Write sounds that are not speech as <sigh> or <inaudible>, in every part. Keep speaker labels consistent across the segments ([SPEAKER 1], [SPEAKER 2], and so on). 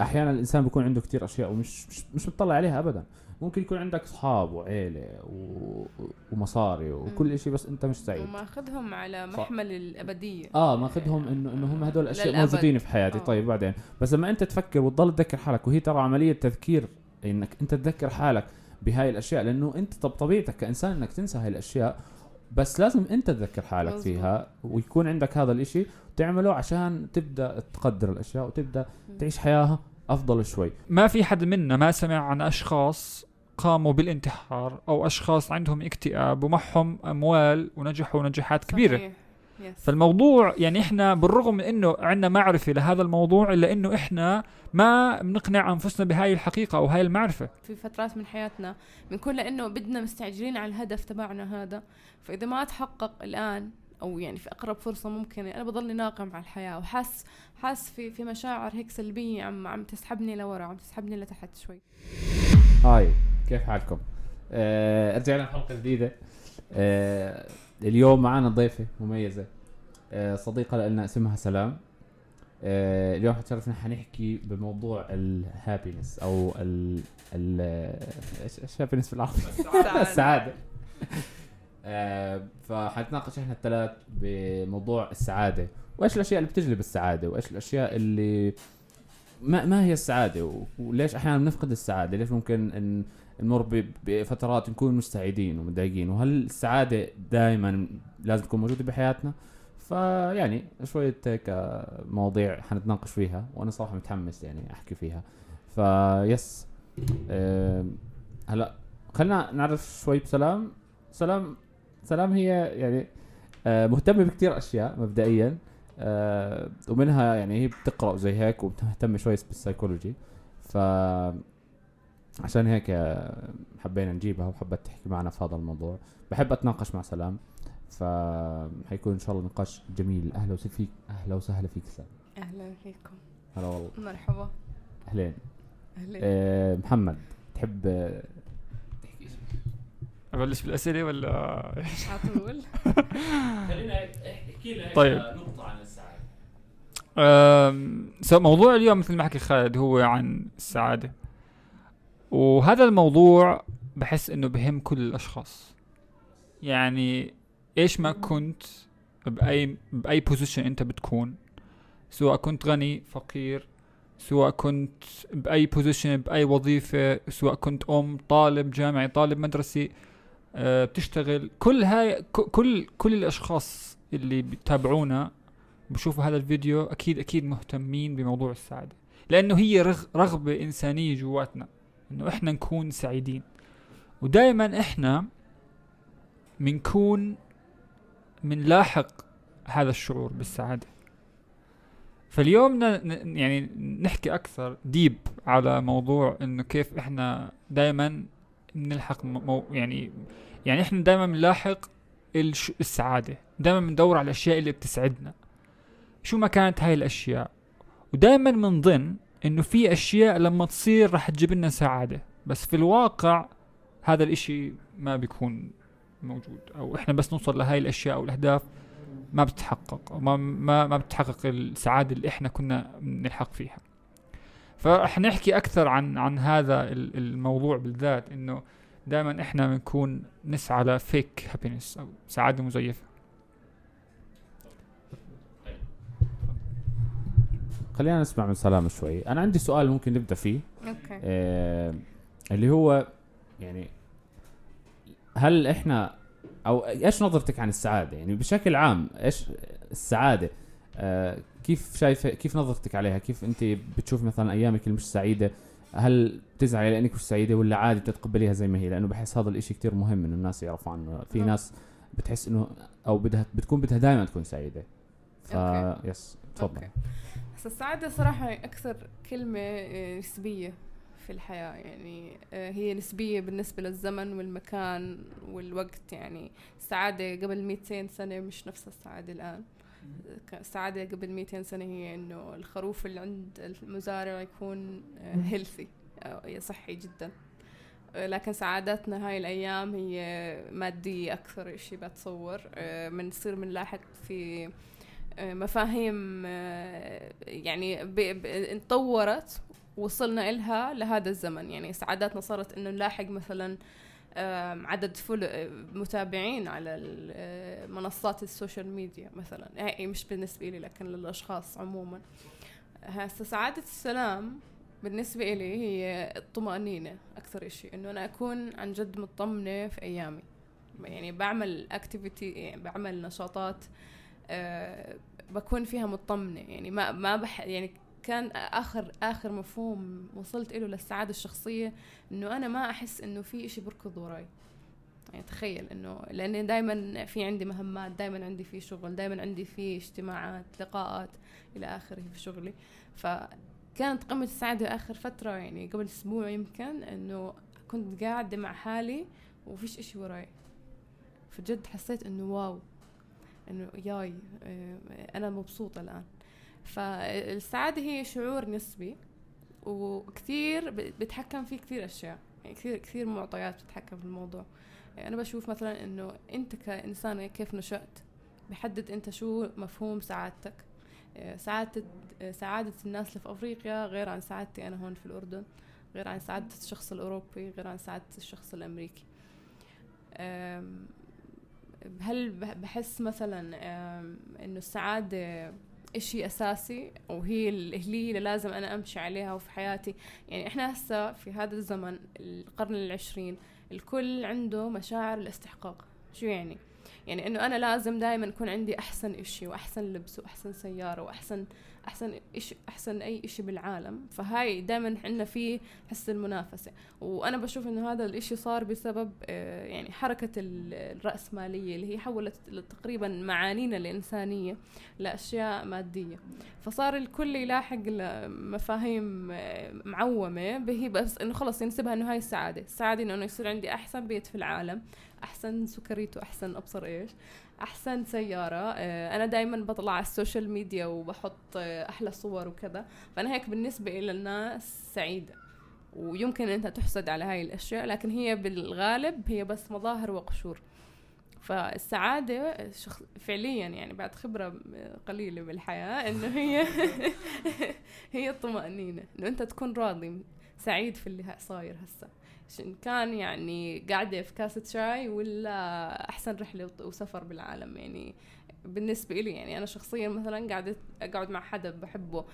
[SPEAKER 1] أحيانا الإنسان بيكون عنده كتير أشياء ومش مش, مش مطلع عليها ابدا ممكن يكون عندك أصحاب وعيلة و... ومصاري وكل شيء بس أنت مش سعيد
[SPEAKER 2] وماخذهم على
[SPEAKER 1] صح.
[SPEAKER 2] محمل الأبدية
[SPEAKER 1] آه ماخذهم انه إنه هم هدول الأشياء
[SPEAKER 2] للأبد.
[SPEAKER 1] موجودين في حياتي
[SPEAKER 2] آه.
[SPEAKER 1] طيب بعدين بس لما أنت تفكر وتضل تذكر حالك وهي ترى عملية تذكير إنك أنت تذكر حالك بهاي الأشياء لأنه أنت طب طبيعتك كإنسان إنك تنسى هاي الأشياء بس لازم انت تذكر حالك. فيها ويكون عندك هذا الإشي تعمله عشان تبدأ تقدر الأشياء وتبدأ تعيش حياة أفضل شوي
[SPEAKER 3] ما في حد منا ما سمع عن أشخاص قاموا بالانتحار أو أشخاص عندهم اكتئاب ومعهم أموال ونجحوا نجاحات كبيرة
[SPEAKER 2] صحيح.
[SPEAKER 3] فالموضوع يعني إحنا بالرغم من إنه عندنا معرفة لهذا الموضوع إلا إنه إحنا ما بنقنع أنفسنا بهاي الحقيقة أو هاي المعرفة.
[SPEAKER 2] في فترات من حياتنا بنكون لأنه بدنا مستعجلين على الهدف تبعنا هذا فإذا ما تحقق الآن أو يعني في أقرب فرصة ممكنة أنا بضلني ناقم على الحياة وحاس حاس في في مشاعر هيك سلبية عم عم تسحبني لورا عم تسحبني لتحت شوي.
[SPEAKER 1] هاي كيف حالكم؟ آه رجعنا حلقه جديدة. آه اليوم معنا ضيفة مميزة. آه صديقة لنا اسمها سلام. آه اليوم حتشرفنا حنحكي بموضوع الهابينس أو ال ال إيش هابينس بالعربي؟ <laughs> السعادة. آه فحنتناقش إحنا الثلاث بموضوع السعادة. وإيش الأشياء اللي بتجلب السعادة؟ وإيش الأشياء اللي ما ما هي السعادة؟ وليش أحيانا بنفقد السعادة؟ ليش ممكن إن نمر بفترات نكون مش سعيدين ومتضايقين. وهل السعادة دائما لازم تكون موجودة بحياتنا؟ فيعني شوية هيك مواضيع حنتناقش فيها وأنا صراحة متحمس يعني أحكي فيها. ف yes هلا خلينا نعرف شوي بسلام. سلام سلام هي يعني آه، مهتمة بكثير أشياء مبدئيا آه، ومنها يعني هي بتقرأ زي هيك ومهتمه شوي بالسايكولوجي ف عشان هيك حبينا نجيبها وحبت تحكي معنا في هذا الموضوع. بحب أتناقش مع سلام فحيكون إن شاء الله نقاش جميل. أهلا وسهلا فيك. أهلا وسهلا فيك سلام.
[SPEAKER 2] أهلا فيكم.
[SPEAKER 1] هلا والله.
[SPEAKER 2] مرحبا.
[SPEAKER 1] أهلين.
[SPEAKER 2] أهلا
[SPEAKER 1] آه، محمد تحب آه،
[SPEAKER 3] أبلش بالأسئلة ولا؟
[SPEAKER 2] على طول. <laughs>
[SPEAKER 1] خلينا احكي لنا
[SPEAKER 3] طيب.
[SPEAKER 1] نقطة عن
[SPEAKER 3] السعادة. موضوع اليوم مثل ما حكي خالد هو عن السعادة. وهذا الموضوع بحس إنه بهم كل الأشخاص. يعني إيش ما كنت بأي بأي position أنت بتكون سواء كنت غني فقير سواء كنت بأي position بأي وظيفة سواء كنت أم طالب جامعي طالب مدرسي أه بتشتغل. كل هاي كل كل الأشخاص اللي بيتابعونا بشوفوا هذا الفيديو أكيد أكيد مهتمين بموضوع السعادة لأنه هي رغ رغبة إنسانية جواتنا. إنه إحنا نكون سعيدين. ودائما إحنا بنكون بنلاحق هذا الشعور بالسعادة. فاليوم يعني نحكي أكثر ديب على موضوع إنه كيف إحنا دائما بنلحق مو يعني يعني إحنا دائما بنلاحق السعادة. دائما بندور على الأشياء اللي بتسعدنا. شو ما كانت هاي الأشياء. ودائما بنظن إنه في أشياء لما تصير راح تجيب لنا سعادة. بس في الواقع هذا الإشي ما بيكون موجود أو إحنا بس نوصل لهاي الأشياء أو الأهداف ما بتتحقق ما ما ما بتحقق السعادة اللي إحنا كنا نلحق فيها. فرح نحكي أكثر عن عن هذا ال- الموضوع بالذات إنه دائما إحنا بنكون نسعى لفيك هابينس أو سعادة مزيفة.
[SPEAKER 1] خلينا نسمع من سلام شوي. أنا عندي سؤال ممكن نبدأ فيه.
[SPEAKER 2] أوكي.
[SPEAKER 1] آه اللي هو يعني هل إحنا أو إيش نظرتك عن السعادة؟ يعني بشكل عام إيش السعادة؟ آه كيف شايفه كيف نظرتك عليها؟ كيف أنت بتشوف مثلا أيامك اللي مش سعيدة؟ هل بتزعلي لانك مش سعيدة ولا عادي بتتقبليها زي ما هي؟ لأنه بحس هذا الإشي كتير مهم إنه الناس يعرفوا عنه. في
[SPEAKER 2] نعم.
[SPEAKER 1] ناس بتحس إنه أو بدها بتكون بدها دائما تكون سعيدة. ف
[SPEAKER 2] okay.
[SPEAKER 1] yes تفضل.
[SPEAKER 2] السعادة صراحة أكثر كلمة آه، نسبية في الحياة. يعني آه، هي نسبية بالنسبة للزمن والمكان والوقت. يعني السعادة قبل 200 سنة مش نفس السعادة الآن. ك- السعادة قبل 200 سنة هي إنه الخروف اللي عند المزارع يكون healthy صحي جدا. آه، لكن سعادتنا هاي الأيام هي مادية أكثر إشي بتصور. آه، بنصير بنلاحق في آه، مفاهيم آه، يعني اتطورت وصلنا إلها لهذا الزمن. يعني سعادتنا صارت إنه نلاحق مثلا عدد فل... آه، متابعين على آه، منصات ال social media مثلا. هي مش بالنسبة لي لكن للأشخاص عموما. هسه سعادة السلام بالنسبة إلي هي الطمأنينة أكثر إشي. إنه أنا أكون عن جد مطمنة في أيامي. يعني بعمل اكتيفيتي يعني بعمل نشاطات آه بكون فيها مطمنة. يعني ما ما بح يعني كان آخر آخر مفهوم وصلت له للسعادة الشخصية إنه أنا ما أحس إنه في إشي بركض وراي. يعني تخيل إنه لأني دائما في عندي مهمات دائما عندي في شغل دائما عندي في اجتماعات لقاءات إلى آخره في شغلي. فكانت قمة السعادة آخر فترة يعني قبل أسبوع يمكن إنه كنت قاعدة مع حالي وفيش إشي وراي. فجد حسيت إنه واو. إنه ياي أنا مبسوطة الآن. فالسعادة هي شعور نسبي وكثير بتحكم فيه كثير أشياء. يعني كثير كثير معطيات بتتحكم في الموضوع. يعني أنا بشوف مثلا إنه أنت كإنسان كيف نشأت؟ بحدد أنت شو مفهوم سعادتك. سعادة سعادة الناس اللي في أفريقيا غير عن سعادتي أنا هون في الأردن غير عن سعادة الشخص الأوروبي غير عن سعادة الشخص الأمريكي. آم، هل بح- بحس مثلا إنه السعادة إشي أساسي؟ وهي اللي لازم أنا أمشي عليها وفي حياتي؟ يعني إحنا هسه في هذا الزمن القرن العشرين الكل عنده مشاعر الاستحقاق. شو يعني؟ يعني إنه أنا لازم دائما يكون عندي أحسن إشي وأحسن لبس وأحسن سيارة وأحسن أحسن إشي أحسن أي إشي بالعالم. فهاي دائما عندنا في حس المنافسة. وأنا بشوف إنه هذا الإشي صار بسبب آه، يعني حركة ال- الرأسمالية اللي هي حولت تقريبا معانينا الإنسانية لأشياء مادية. فصار الكل يلاحق مفاهيم آه، معومة به بس إنه خلص ينسبها إنه هاي السعادة. السعادة إنه يصير عندي أحسن بيت في العالم. أحسن سكريته احسن أبصر إيش؟ أحسن سيارة. آه، أنا دائما بطلع على ال social media وبحط آه، أحلى صور وكذا. فأنا هيك بالنسبة إلى الناس سعيدة. ويمكن أنت تحسد على هاي الأشياء لكن هي بالغالب هي بس مظاهر وقشور. فالسعادة شخص فعليا يعني بعد خبرة قليلة بالحياة إنه هي <laughs> هي الطمأنينة إنه أنت تكون راضي سعيد في اللي صاير هسا إن كان يعني قاعدة في كاسة شاي ولا أحسن رحلة وسفر بالعالم يعني. بالنسبة لي يعني أنا شخصيا مثلا قاعدة أقعد مع حدا بحبه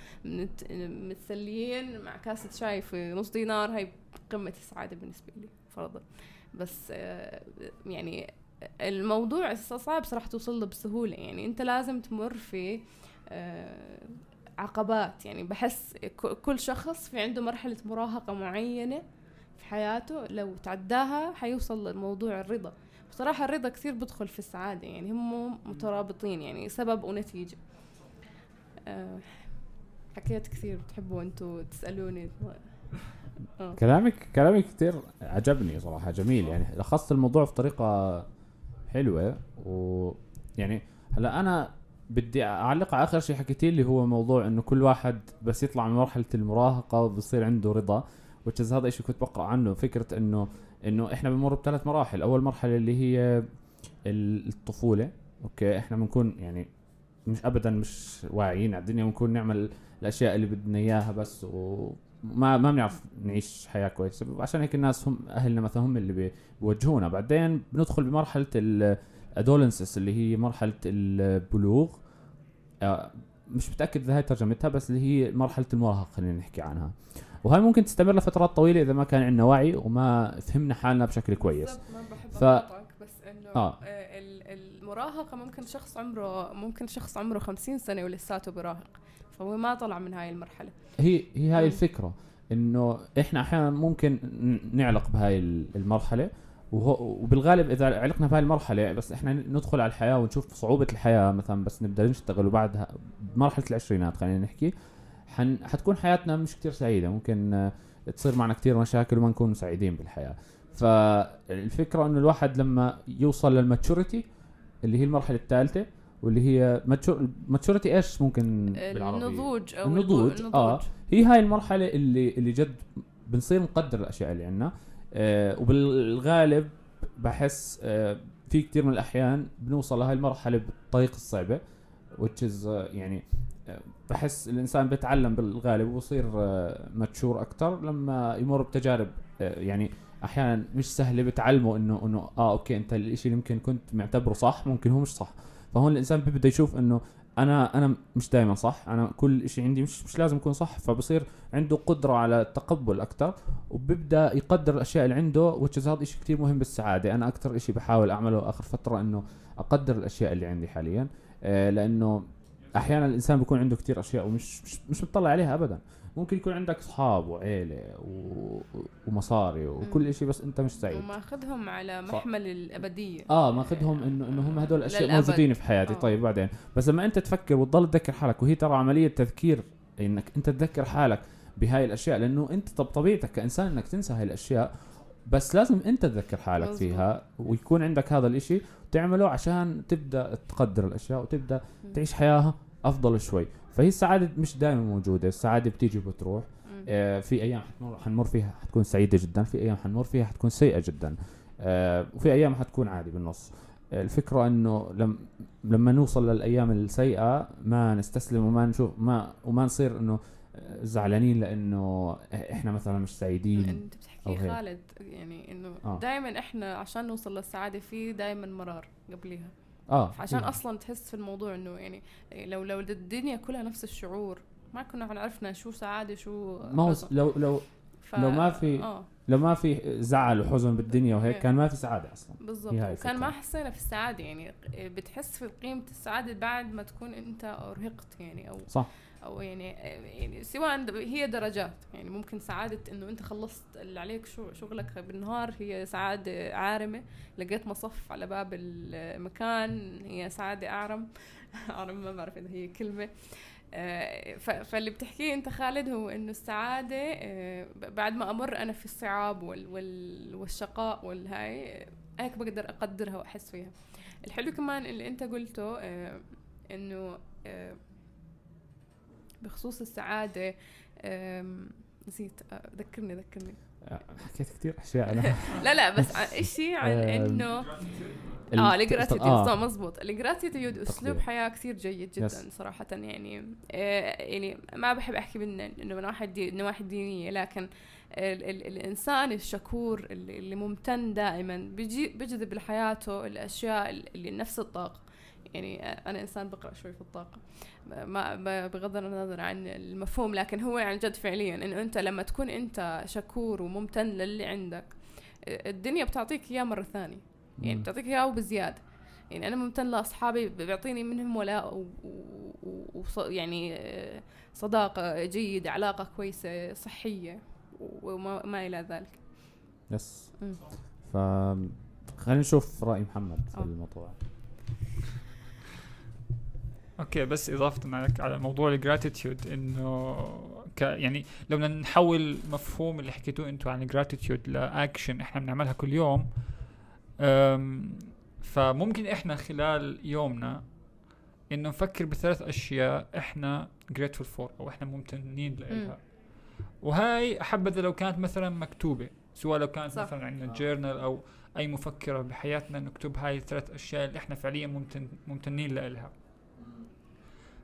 [SPEAKER 2] متسليين مع كاسة شاي في نص دينار هاي قمة السعادة بالنسبة لي فرضا. بس آه، يعني الموضوع صعب صراحة توصل له بسهولة يعني. أنت لازم تمر في آه، عقبات يعني. بحس كل شخص في عنده مرحلة مراهقة معينة حياته لو تعداها حيوصل لموضوع الرضا. بصراحة الرضا كثير بدخل في السعادة يعني هم مترابطين يعني سبب ونتيجة. آه، حكيت كثير بتحبوا أنتوا تسألوني. آه.
[SPEAKER 1] كلامك كلامك كثير عجبني صراحة جميل. يعني لخصت الموضوع بطريقة حلوة ويعني هلأ أنا بدي أعلق على آخر شيء حكيتي اللي هو موضوع إنه كل واحد بس يطلع من مرحلة المراهقة بصير عنده رضا. وتشز هذا الشيء كنت بقرا عنه فكرة إنه إنه إحنا بنمر بثلاث مراحل. أول مرحلة اللي هي ال- الطفولة. okay؟ إحنا بنكون يعني مش ابدا مش واعيين على الدنيا بنكون نعمل الأشياء اللي بدنا إياها بس وما ما بنعرف نعيش حياة كويسة. عشان هيك الناس هم أهلنا مثلا هم اللي بي- بيوجهونا. بعدين بندخل بمرحلة الادولنسس اللي هي مرحلة البلوغ. آه، مش متأكد إذا هاي ترجمتها بس اللي هي مرحلة المراهقة خلينا نحكي عنها. وهي ممكن تستمر لفترات طويلة إذا ما كان عندنا وعي وما فهمنا حالنا بشكل كويس
[SPEAKER 2] ما بحب
[SPEAKER 1] ف-
[SPEAKER 2] بس إنه
[SPEAKER 1] آه.
[SPEAKER 2] آه. ال- المراهقة ممكن شخص عمره ممكن شخص عمره خمسين سنة ولساته براهق فهو ما طلع من هاي المرحلة
[SPEAKER 1] هي هي هاي. الفكرة إنه إحنا أحيانا ممكن نعلق بهاي ال- المرحلة وبالغالب إذا علقنا بهاي المرحلة بس إحنا ندخل على الحياة ونشوف صعوبة الحياة مثلا بس نبدأ نشتغل وبعدها بمرحله العشرينات خلينا نحكي حن حتكون حياتنا مش كتير سعيدة. ممكن آه، تصير معنا كتير مشاكل وما نكون سعيدين بالحياة. فالفكرة إنه الواحد لما يوصل لل maturity اللي هي المرحلة الثالثة واللي هي maturity إيش ممكن بالعربي
[SPEAKER 2] النضوج أو
[SPEAKER 1] النضوج،
[SPEAKER 2] البو-
[SPEAKER 1] آه. هي هاي المرحلة اللي اللي جد بنصير نقدر الأشياء اللي عندنا. آه وبالغالب بحس آه في كثير من الأحيان بنوصل لهاي المرحلة بالطريقة الصعبة which is آه يعني بحس الإنسان بيتعلم بالغالب وبصير آه، متشور أكثر لما يمر بتجارب آه، يعني أحيانا مش سهله بتعلمه إنه إنه آه أوكي أنت الإشي اللي يمكن كنت معتبره صح ممكن هو مش صح. فهون الإنسان بيبدأ يشوف إنه أنا أنا مش دائما صح أنا كل شيء عندي مش مش لازم يكون صح فبصير عنده قدرة على التقبل أكثر وبيبدأ يقدر الأشياء اللي عنده وتشز هذا شيء كثير مهم بالسعادة. أنا أكثر شيء بحاول أعمله آخر فترة إنه أقدر الأشياء اللي عندي حاليا آه لأنه أحيانا الإنسان بيكون عنده كثير أشياء ومش مش, مش بتطلع عليها ابدا ممكن يكون عندك أصحاب وعيلة و... ومصاري وكل شيء بس أنت مش سعيد
[SPEAKER 2] وماخذهم على
[SPEAKER 1] صح.
[SPEAKER 2] محمل الأبدية
[SPEAKER 1] آه ماخذهم انه إنه هم هدول الأشياء
[SPEAKER 2] للأبد.
[SPEAKER 1] موجودين في حياتي
[SPEAKER 2] آه.
[SPEAKER 1] طيب بعدين بس لما أنت تفكر وتضل تذكر حالك وهي ترى عملية تذكير إنك أنت تذكر حالك بهاي الأشياء لأنه أنت طب طبيعتك كإنسان إنك تنسى هاي الأشياء بس لازم انت تذكر حالك
[SPEAKER 2] مظبوط.
[SPEAKER 1] فيها ويكون عندك هذا الإشي تعمله عشان تبدأ تقدر الأشياء
[SPEAKER 2] وتبدأ.
[SPEAKER 1] تعيش حياة أفضل شوي فهي السعادة مش دائما موجودة السعادة بتيجي وبتروح. آه، في أيام حتمر حنمر فيها حتكون سعيدة جدا في أيام حنمر فيها حتكون سيئة جدا آه، وفي أيام حتكون عادي بالنص آه، الفكرة إنه لم لما نوصل للأيام السيئة ما نستسلم وما نشوف ما وما نصير إنه زعلانين لأنه إحنا مثلا مش سعيدين أنت
[SPEAKER 2] بتحكي. خالد يعني إنه
[SPEAKER 1] آه.
[SPEAKER 2] دائما إحنا عشان نوصل للسعادة في دائما مرار قبليها
[SPEAKER 1] آه
[SPEAKER 2] عشان. أصلا تحس في الموضوع إنه يعني لو لو الدنيا كلها نفس الشعور ما كنا عرفنا شو سعادة شو
[SPEAKER 1] ما هو. لو لو
[SPEAKER 2] ف...
[SPEAKER 1] لو ما في-
[SPEAKER 2] آه
[SPEAKER 1] لو ما في زعل وحزن بالدنيا وهيك
[SPEAKER 2] إيه.
[SPEAKER 1] كان ما في سعادة أصلا
[SPEAKER 2] بالضبط
[SPEAKER 1] الفكرة.
[SPEAKER 2] ما حسينا في السعادة يعني بتحس في قيمة السعادة بعد ما تكون أنت أرهقت يعني أو
[SPEAKER 1] صح
[SPEAKER 2] أو يعني يعني سواء هي درجات. يعني ممكن سعادة إنه أنت خلصت اللي عليك شغلك بالنهار هي سعادة عارمة. لقيت مصف على باب المكان هي سعادة أعرم. <laughs> أعرم ما بعرف إذا هي كلمة. آه، فاللي بتحكيه أنت خالد هو إنه السعادة آه، بعد ما أمر أنا في الصعاب وال وال والشقاء والهاي هيك بقدر أقدرها وأحس فيها. الحلو كمان اللي أنت قلته آه، إنه بخصوص السعادة نسيت آه، ذكرني ذكرني
[SPEAKER 1] آه، حكيت كثير أشياء أنا <laughs>
[SPEAKER 2] لا لا بس <laughs> إشي عن
[SPEAKER 1] إنه
[SPEAKER 2] آه
[SPEAKER 1] ال
[SPEAKER 2] gratitude
[SPEAKER 1] آه.
[SPEAKER 2] مزبوط ال gratitude
[SPEAKER 1] أسلوب.
[SPEAKER 2] حياة كثير جيد جدا
[SPEAKER 1] yes.
[SPEAKER 2] صراحة يعني آه يعني ما بحب أحكي من إنه من واحد دي نواحي دينية لكن ال ال الإنسان الشكور اللي, اللي ممتن دائما بيجي بيجذب لحياته الأشياء اللي نفس الطاقة يعني أنا إنسان بقرأ شوي في الطاقة ما بغض النظر عن المفهوم لكن هو عن جد فعليا إنه أنت لما تكون أنت شكور وممتن للي عندك الدنيا بتعطيك إياه مرة ثانية يعني. بتعطيك إياه وبزيادة يعني أنا ممتن لأصحابي بيعطيني منهم ولاء و... و... و... يعني آه، صداقة جيدة علاقة كويسة صحية وما ما إلى ذلك yes.
[SPEAKER 1] ف خلينا نشوف رأي محمد في
[SPEAKER 2] آه.
[SPEAKER 1] الموضوع
[SPEAKER 3] okay بس إضافة على على موضوع ال gratitude إنه ك يعني لو بدنا نحول مفهوم اللي حكيتوه أنتم عن ال gratitude ل action إحنا بنعملها كل يوم فممكن إحنا خلال يومنا إنه نفكر بثلاث أشياء إحنا grateful for أو إحنا ممتنين لها وهاي حبذا لو كانت مثلا مكتوبة سواء لو كانت
[SPEAKER 2] صح.
[SPEAKER 3] مثلا عندنا journal أو أي مفكرة بحياتنا نكتب هاي الثلاث أشياء اللي إحنا فعليا ممتن ممتنين لها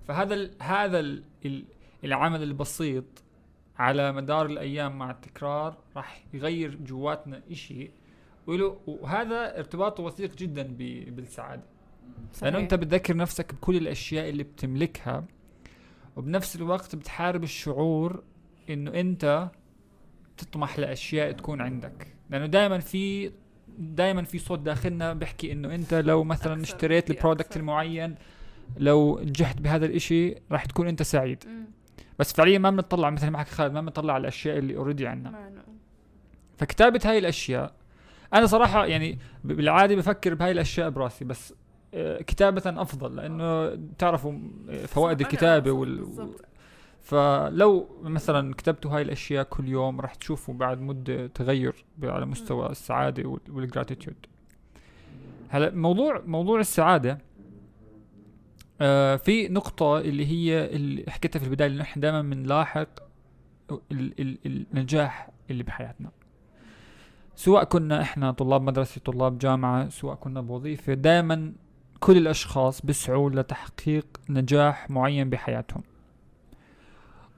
[SPEAKER 3] فهذا ال هذا ال ال العمل البسيط على مدار الأيام مع التكرار راح يغير جواتنا وله وهذا ارتباطه وثيق جدا بالسعادة. لأنه أنت بتذكر نفسك بكل الأشياء اللي بتملكها وبنفس الوقت بتحارب الشعور إنه أنت تطمح لأشياء تكون عندك. لأنه دائما في دائما في صوت داخلنا بيحكي إنه أنت لو مثلا اشتريت البرودكت. المعين لو نجحت بهذا الإشي راح تكون أنت سعيد.
[SPEAKER 2] مم.
[SPEAKER 3] بس فعليا ما بنطلع مثل ما حكى خالد ما بنطلع على الأشياء اللي already عندنا.
[SPEAKER 2] معنى.
[SPEAKER 3] فكتابة هاي الأشياء أنا صراحة يعني ب- بالعادة بفكر بهاي الأشياء براسي بس آه، كتابة أفضل لأنه تعرفوا آه، فوائد
[SPEAKER 2] صح،
[SPEAKER 3] وال... فلو مثلا كتبتوا هاي الأشياء كل يوم راح تشوفوا بعد مدة تغير على مستوى السعادة وال- وال gratitude هلا موضوع موضوع السعادة آه في نقطة اللي هي اللي حكيتها في البداية اللي نحن دائما بنلاحق ال- ال- النجاح اللي بحياتنا. سواء كنا إحنا طلاب مدرسة طلاب جامعة سواء كنا بوظيفة دائما كل الأشخاص بيسعوا لتحقيق نجاح معين بحياتهم.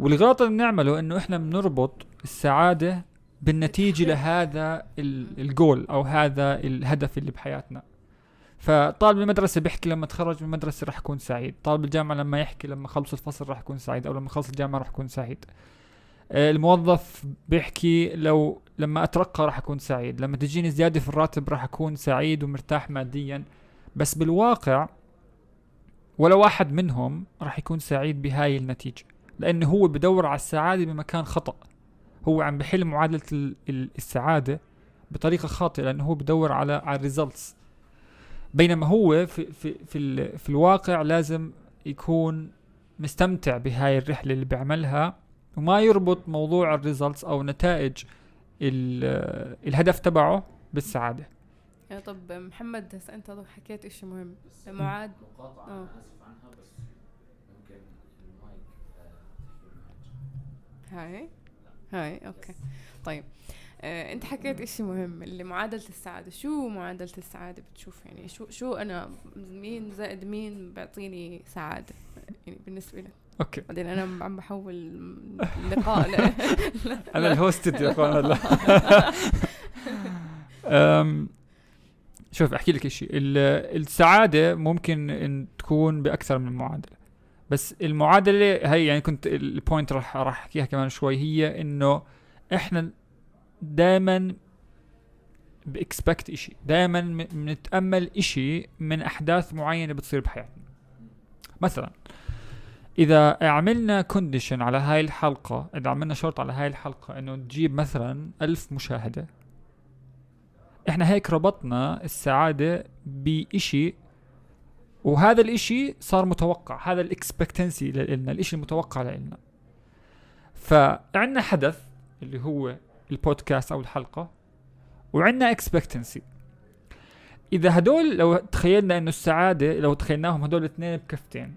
[SPEAKER 3] والغلط اللي بنعمله إنه إحنا بنربط السعادة بالنتيجة <laughs> لهذا ال- الجول أو هذا الهدف اللي بحياتنا. فطالب المدرسة بيحكي لما تخرج من المدرسة راح يكون سعيد. طالب الجامعة لما يحكي لما خلص الفصل راح يكون سعيد أو لما خلص الجامعة راح يكون سعيد. آه، الموظف بيحكي لو لما أترقى راح أكون سعيد لما تجيني زيادة في الراتب راح أكون سعيد ومرتاح ماديا. بس بالواقع ولا واحد منهم راح يكون سعيد بهاي النتيجة لأنه هو بدور على السعادة بمكان خطأ. هو عم بحل معادلة ال- ال- السعادة بطريقة خاطئة لأنه هو بدور على على ال results بينما هو في في في, ال في الواقع لازم يكون مستمتع بهاي الرحلة اللي بيعملها وما يربط موضوع ال results أو نتائج ال- الهدف تبعه بالسعادة.
[SPEAKER 2] يا طب محمد هسه أنت حكيت إشي مهم. معاد؟ آه. هاي؟ هاي okay. طيب. آه، انت حكيت إشي مهم اللي معادلة السعادة. شو معادلة السعادة بتشوف؟ يعني شو شو أنا مين زائد مين بيعطيني سعادة؟ يعني بالنسبة لك
[SPEAKER 3] okay.
[SPEAKER 2] بعدين أنا عم بحول <laughs> اللقاء ل... <laughs>
[SPEAKER 3] أنا ال hosted يا أخوان هلا. <laughs> شوف أحكي لك شيء السعادة ممكن إن تكون بأكثر من معادلة. بس المعادلة هي يعني كنت ال point راح راح أحكيها كمان شوي. هي إنه إحنا دائما ب expect إشي دائما بنتامل إشي من أحداث معينة بتصير بحياتنا. مثلا إذا عملنا condition على هاي الحلقة إذا عملنا شرط على هاي الحلقة إنه تجيب مثلا ألف مشاهدة إحنا هيك ربطنا السعادة بإشي وهذا الإشي صار متوقع هذا ال expectancy لنا الإشي المتوقع لنا فعندنا حدث اللي هو البودكاست أو الحلقة وعندنا expectancy إذا هدول لو تخيلنا إنه السعادة لو تخيلناهم هدول الاثنين بكفتين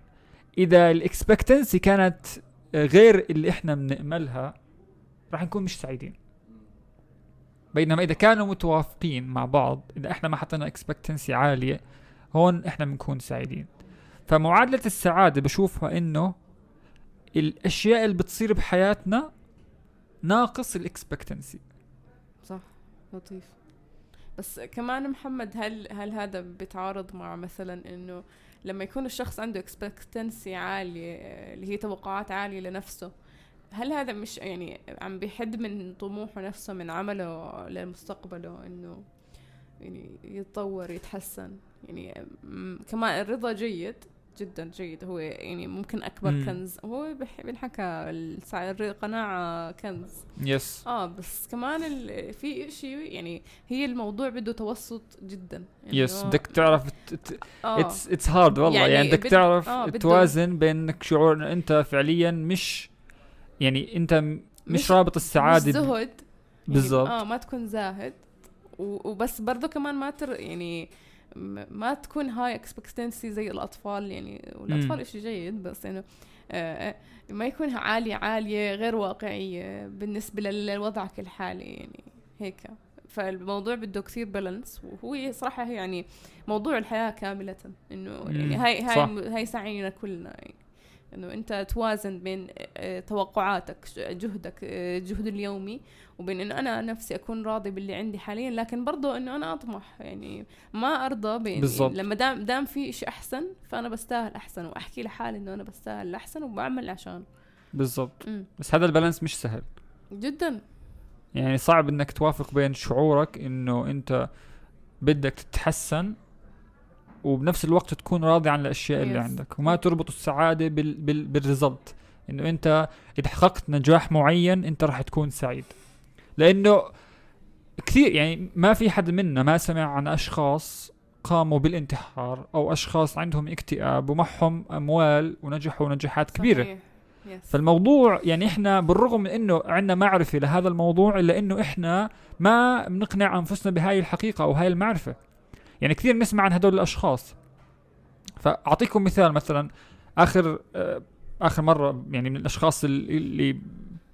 [SPEAKER 3] إذا ال expectancy كانت غير اللي إحنا بنأملها راح نكون مش سعيدين. بينما إذا كانوا متوافقين مع بعض إذا إحنا ما حطينا اكسبكتنسي عالية هون إحنا بنكون سعيدين. فمعادلة السعادة بشوفها إنه الأشياء اللي بتصير بحياتنا ناقص الإكسبكتنسي.
[SPEAKER 2] صح لطيف. بس كمان محمد هل هل هذا بيتعارض مع مثلا إنه لما يكون الشخص عنده إكسبكتنسي عالية آه، اللي هي توقعات عالية لنفسه هل هذا مش يعني عم بيحد من طموحه نفسه من عمله لمستقبله إنه يعني يتطور يتحسن؟ يعني كمان الرضا جيد جدا جيد. هو يعني ممكن أكبر
[SPEAKER 3] مم.
[SPEAKER 2] كنز. هو السع- القناعة كنز.
[SPEAKER 3] yes
[SPEAKER 2] آه بس كمان ال- في إشي يعني هي الموضوع بده توسط جدا.
[SPEAKER 3] yes
[SPEAKER 2] إنه-
[SPEAKER 3] بدك تعرف it's it's hard والله. يعني,
[SPEAKER 2] يعني
[SPEAKER 3] بدك
[SPEAKER 2] بد-
[SPEAKER 3] تعرف
[SPEAKER 2] آه،
[SPEAKER 3] توازن بين انك شعور انه أنت فعليا مش يعني أنت مش,
[SPEAKER 2] مش-
[SPEAKER 3] رابط السعادة
[SPEAKER 2] مش زهد. يعني
[SPEAKER 3] بالضبط.
[SPEAKER 2] آه ما تكون زاهد. وبس برضه كمان ما تر يعني ما تكون هاي expectancy زي الأطفال يعني
[SPEAKER 3] والأطفال.
[SPEAKER 2] إشي جيد بس إنه آه آه، ما يكون عالية عالية غير واقعية بالنسبة لوضعك الحالي يعني هيك فالموضوع بده كثير balance وهو صراحة يعني موضوع الحياة كاملة إنه يعني هاي
[SPEAKER 3] صح.
[SPEAKER 2] هاي هاي سعينا كلنا يعني إنه أنت توازن بين آه، توقعاتك جهدك الجهد اليومي وبين إنه أنا نفسي أكون راضي باللي عندي حاليا لكن برضه إنه أنا أطمح يعني ما أرضى بين. لما دام دام في شيء أحسن فأنا بستاهل أحسن وأحكي لحالي إنه أنا بستاهل الاحسن وبعمل عشان
[SPEAKER 3] بالضبط. بس هذا البالانس مش سهل
[SPEAKER 2] جدا
[SPEAKER 3] يعني صعب إنك توافق بين شعورك إنه أنت بدك تتحسن وبنفس الوقت تكون راضي عن الأشياء اللي
[SPEAKER 2] Yes.
[SPEAKER 3] عندك وما تربط السعادة بال بال بالريزلت إنه أنت إذا حققت نجاح معين أنت راح تكون سعيد لأنه كثير يعني ما في حد منا ما سمع عن أشخاص قاموا بالانتحار أو أشخاص عندهم اكتئاب ومعهم أموال ونجحوا نجاحات كبيرة.
[SPEAKER 2] صحيح.
[SPEAKER 3] فالموضوع يعني إحنا بالرغم من إنه عندنا معرفة لهذا الموضوع إلا إنه إحنا ما بنقنع أنفسنا بهاي الحقيقة أو هاي المعرفة. يعني كثير نسمع عن هدول الأشخاص. فأعطيكم مثال مثلا آخر آه، آخر مرة يعني من الأشخاص اللي,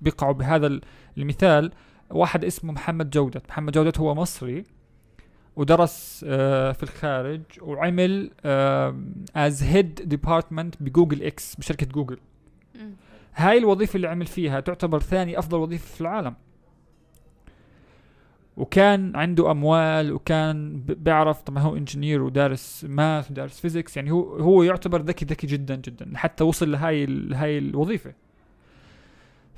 [SPEAKER 3] بيقعوا بهذا ال- المثال واحد اسمه محمد جودت محمد جودت هو مصري ودرس آه، في الخارج وعمل as head department ب Google X بشركة
[SPEAKER 2] جوجل.
[SPEAKER 3] هاي الوظيفة اللي عمل فيها تعتبر ثاني أفضل وظيفة في العالم. وكان عنده أموال وكان بيعرف طبعا هو engineer ودارس math ودارس physics يعني هو هو يعتبر ذكي ذكي جدا جدا حتى وصل لهاي هاي الوظيفة.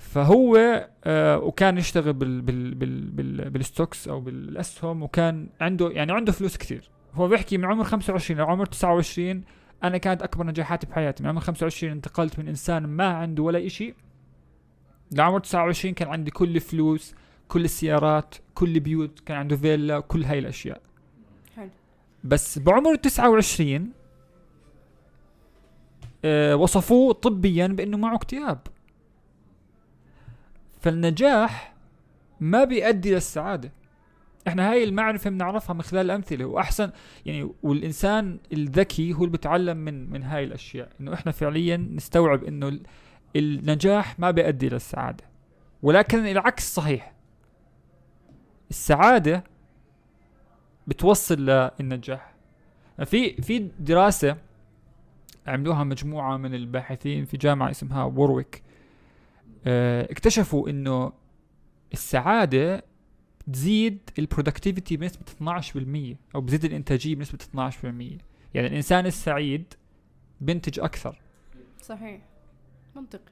[SPEAKER 3] فهو آه وكان يشتغل بال بال بال بال بال stocks أو بالأسهم وكان عنده يعني عنده فلوس كثير. هو بيحكي من عمر 25 لعمر 29 أنا كانت أكبر نجاحاتي بحياتي. من عمر 25 انتقلت من إنسان ما عنده ولا إشي لعمر 29 كان عندي كل فلوس كل السيارات كل بيوت كان عنده فيلا كل هاي الأشياء.
[SPEAKER 2] حلو.
[SPEAKER 3] بس بعمر 29 آه وصفوه طبيا بأنه معه اكتئاب. فالنجاح ما بيؤدي للسعاده إحنا هاي المعرفة بنعرفها من خلال الأمثلة وأحسن يعني والإنسان الذكي هو اللي بيتعلم من من هاي الأشياء إنه إحنا فعليا نستوعب إنه ال- النجاح ما بيؤدي للسعاده ولكن العكس صحيح. السعادة بتوصل للنجاح. في في دراسة عملوها مجموعة من الباحثين في جامعة اسمها وورويك اكتشفوا إنه السعادة تزيد ال productivity بنسبة 12% أو بزيد الإنتاجية بنسبة 12% يعني الإنسان السعيد بينتج أكثر.
[SPEAKER 2] صحيح. منطقي.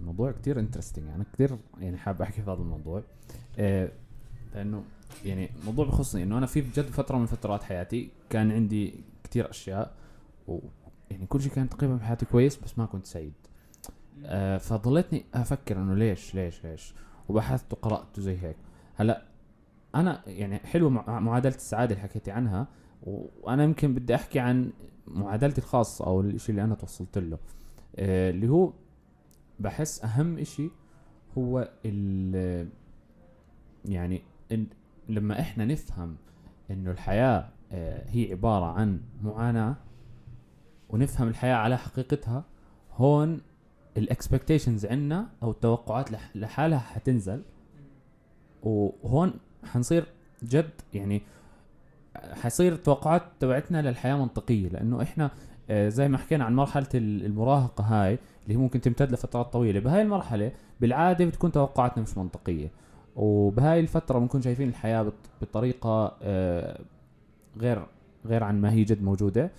[SPEAKER 1] الموضوع كتير interesting أنا كتير يعني حابب أحكي في هذا الموضوع. آه لأنه يعني موضوع بخصني إنه أنا في بجد فترة من فترات حياتي كان عندي كتير أشياء و يعني كل شيء كان تقريبا بحياتي كويس بس ما كنت سعيد. آه فضليتني أفكر إنه ليش ليش ليش؟ وبحثت وقرأت وزي هيك. هلأ أنا يعني حلوة مع- معادلة السعادة اللي حكيتي عنها وأنا يمكن بدي أحكي عن معادلتي الخاصة أو الشيء اللي أنا توصلت له. آه اللي هو بحس أهم إشي هو ال يعني إن لما إحنا نفهم إنه الحياة آه، هي عبارة عن معاناة ونفهم الحياة على حقيقتها هون الاكسبكتيشنز عنا أو التوقعات لح- لحالها حتنزل. وهون حنصير جد يعني حيصير التوقعات تبعتنا للحياة منطقية لأنه إحنا آه، زي ما حكينا عن مرحلة ال- المراهقة هاي اللي هي ممكن تمتد لفترات طويلة. بهاي المرحلة بالعادة بتكون توقعاتنا مش منطقية. وبهاي الفترة بنكون شايفين الحياة بط- بطريقة آه، غير غير عن ما هي جد موجودة.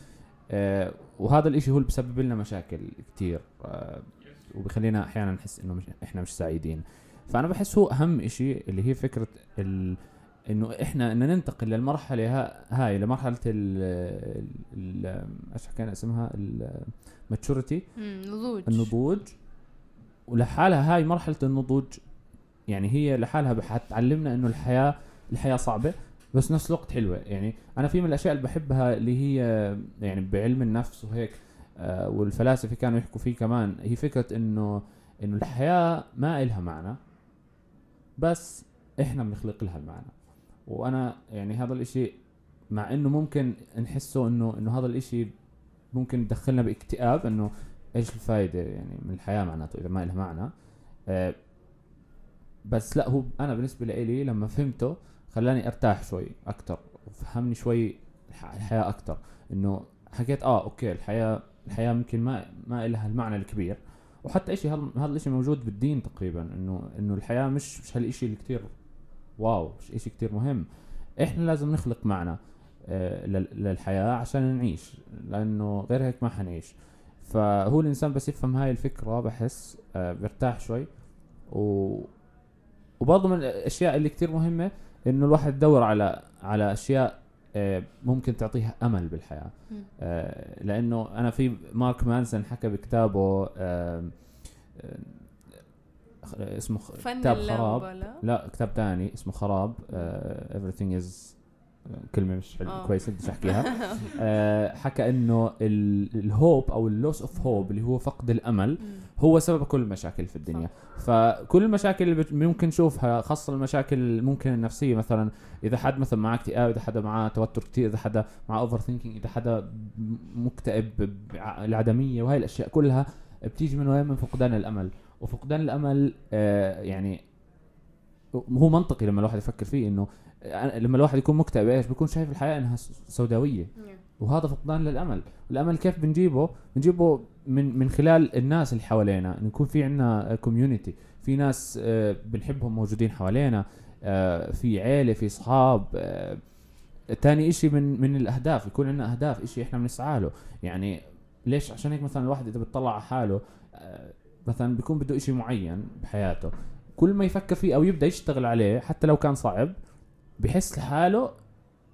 [SPEAKER 1] وهذا الإشي هو اللي بسبب لنا مشاكل كتير آه، وبخلينا أحيانا نحس إنه مش إحنا مش سعيدين. فأنا بحس هو أهم إشي اللي هي فكرة ال إنه إحنا ان ننتقل للمرحلة ها هاي لمرحلة ال ال- إيش حكينا اسمها؟ الماتشوريتي
[SPEAKER 2] مم، نضوج.
[SPEAKER 1] النضوج. ولحالها هاي مرحلة النضوج يعني هي لحالها حتعلمنا إنه الحياة الحياة صعبة. بس نفس الوقت حلوة. يعني أنا في من الأشياء اللي بحبها اللي هي يعني بعلم النفس وهيك آه والفلاسفة كانوا يحكوا فيه كمان هي فكرة إنه إنه الحياة ما إلها معنى بس إحنا بنخلق لها المعنى. وأنا يعني هذا الإشي مع إنه ممكن نحسه إنه إنه هذا الإشي ممكن يدخلنا باكتئاب إنه إيش الفائده يعني من الحياة معناته إذا ما لها معنى. آه بس لا هو أنا بالنسبة لي لما فهمته خلاني ارتاح شوي أكثر وفهمني شوي الح- الحياة أكثر انه حكيت آه okay الحياة الحياة ممكن ما ما لها المعنى الكبير. وحتى شيء هذا الشيء موجود بالدين تقريبا إنه إنه الحياة مش مش هالشيء اللي كثير wow مش شيء كثير مهم. إحنا لازم نخلق معنى آه، لل- للحياة عشان نعيش لأنه غير هيك ما حنعيش. فهو الإنسان بس يفهم هاي الفكرة بحس آه بيرتاح شوي. و وبرضه من الأشياء اللي كتير مهمة إنه الواحد يدور على على أشياء آه ممكن تعطيها أمل
[SPEAKER 2] بالحياة.
[SPEAKER 1] آه لأنه أنا في مارك مانسون حكى بكتابه آه اسمه
[SPEAKER 2] فن
[SPEAKER 1] كتاب خراب. لا كتاب تاني اسمه خراب. everything is كلمة مش حلوة
[SPEAKER 2] آه.
[SPEAKER 1] كويسة بديش احكيها <laughs> آه حكى إنه ال hope أو ال loss of hope اللي هو فقد
[SPEAKER 2] الأمل.
[SPEAKER 1] هو سبب كل المشاكل في الدنيا. فكل المشاكل اللي ممكن نشوفها خاصة المشاكل ممكن النفسية مثلا إذا حد مثلا معاه اكتئاب إذا حدا معاه توتر كتير إذا حدا معاه overthinking إذا حدا مكتئب العدمية وهي الأشياء كلها بتيجي من وين؟ من فقدان الأمل. وفقدان الأمل آه يعني هو منطقي لما الواحد يفكر فيه إنه لما الواحد يكون مكتئب إيش؟ بيكون شايف الحياة إنها سوداوية. وهذا فقدان للأمل. الأمل كيف بنجيبه؟ بنجيبه من من خلال الناس اللي حوالينا. إنه يكون في عندنا كوميونتي في ناس آه، بنحبهم موجودين حوالينا. آه، في عيلة في أصحاب آه، تاني إشي من من الأهداف. يكون عندنا أهداف إشي إحنا بنسعى له. يعني ليش؟ عشان هيك مثلا الواحد إذا بيطلع على حاله مثلا بيكون بده إشي معين بحياته. كل ما يفكر فيه أو يبدأ يشتغل عليه حتى لو كان صعب بحس لحاله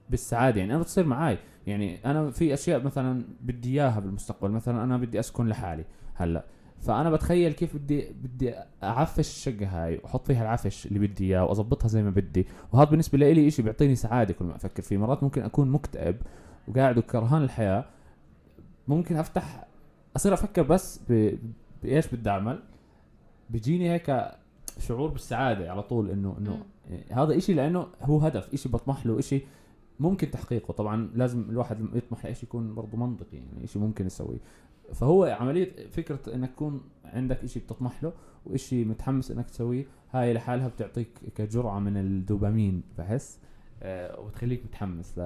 [SPEAKER 1] بالسعادة. يعني أنا بتصير معي يعني أنا في أشياء مثلا بدي إياها بالمستقبل. مثلا أنا بدي أسكن لحالي هلأ. فأنا بتخيل كيف بدي بدي أعفش الشقة هاي وأحط فيها العفش اللي بدي إياه وأظبطها زي ما بدي. وهذا بالنسبة لي شيء بيعطيني سعادة كل ما أفكر فيه. مرات ممكن أكون مكتئب وقاعد وكرهان الحياة. ممكن افتح أصير أفكر بس ب... بإيش بدي أعمل. بيجيني هيك شعور بالسعادة على طول انه إنه هذا إشي لأنه هو هدف إشي بطمح له إشي ممكن تحقيقه طبعا لازم الواحد يطمح لشيء يكون برضه منطقي يعني إشي ممكن يسويه فهو عملية فكرة إنك تكون عندك إشي بتطمح له وإشي متحمس إنك تسويه هاي لحالها بتعطيك كجرعة من الدوبامين بحس آه وتخليك متحمس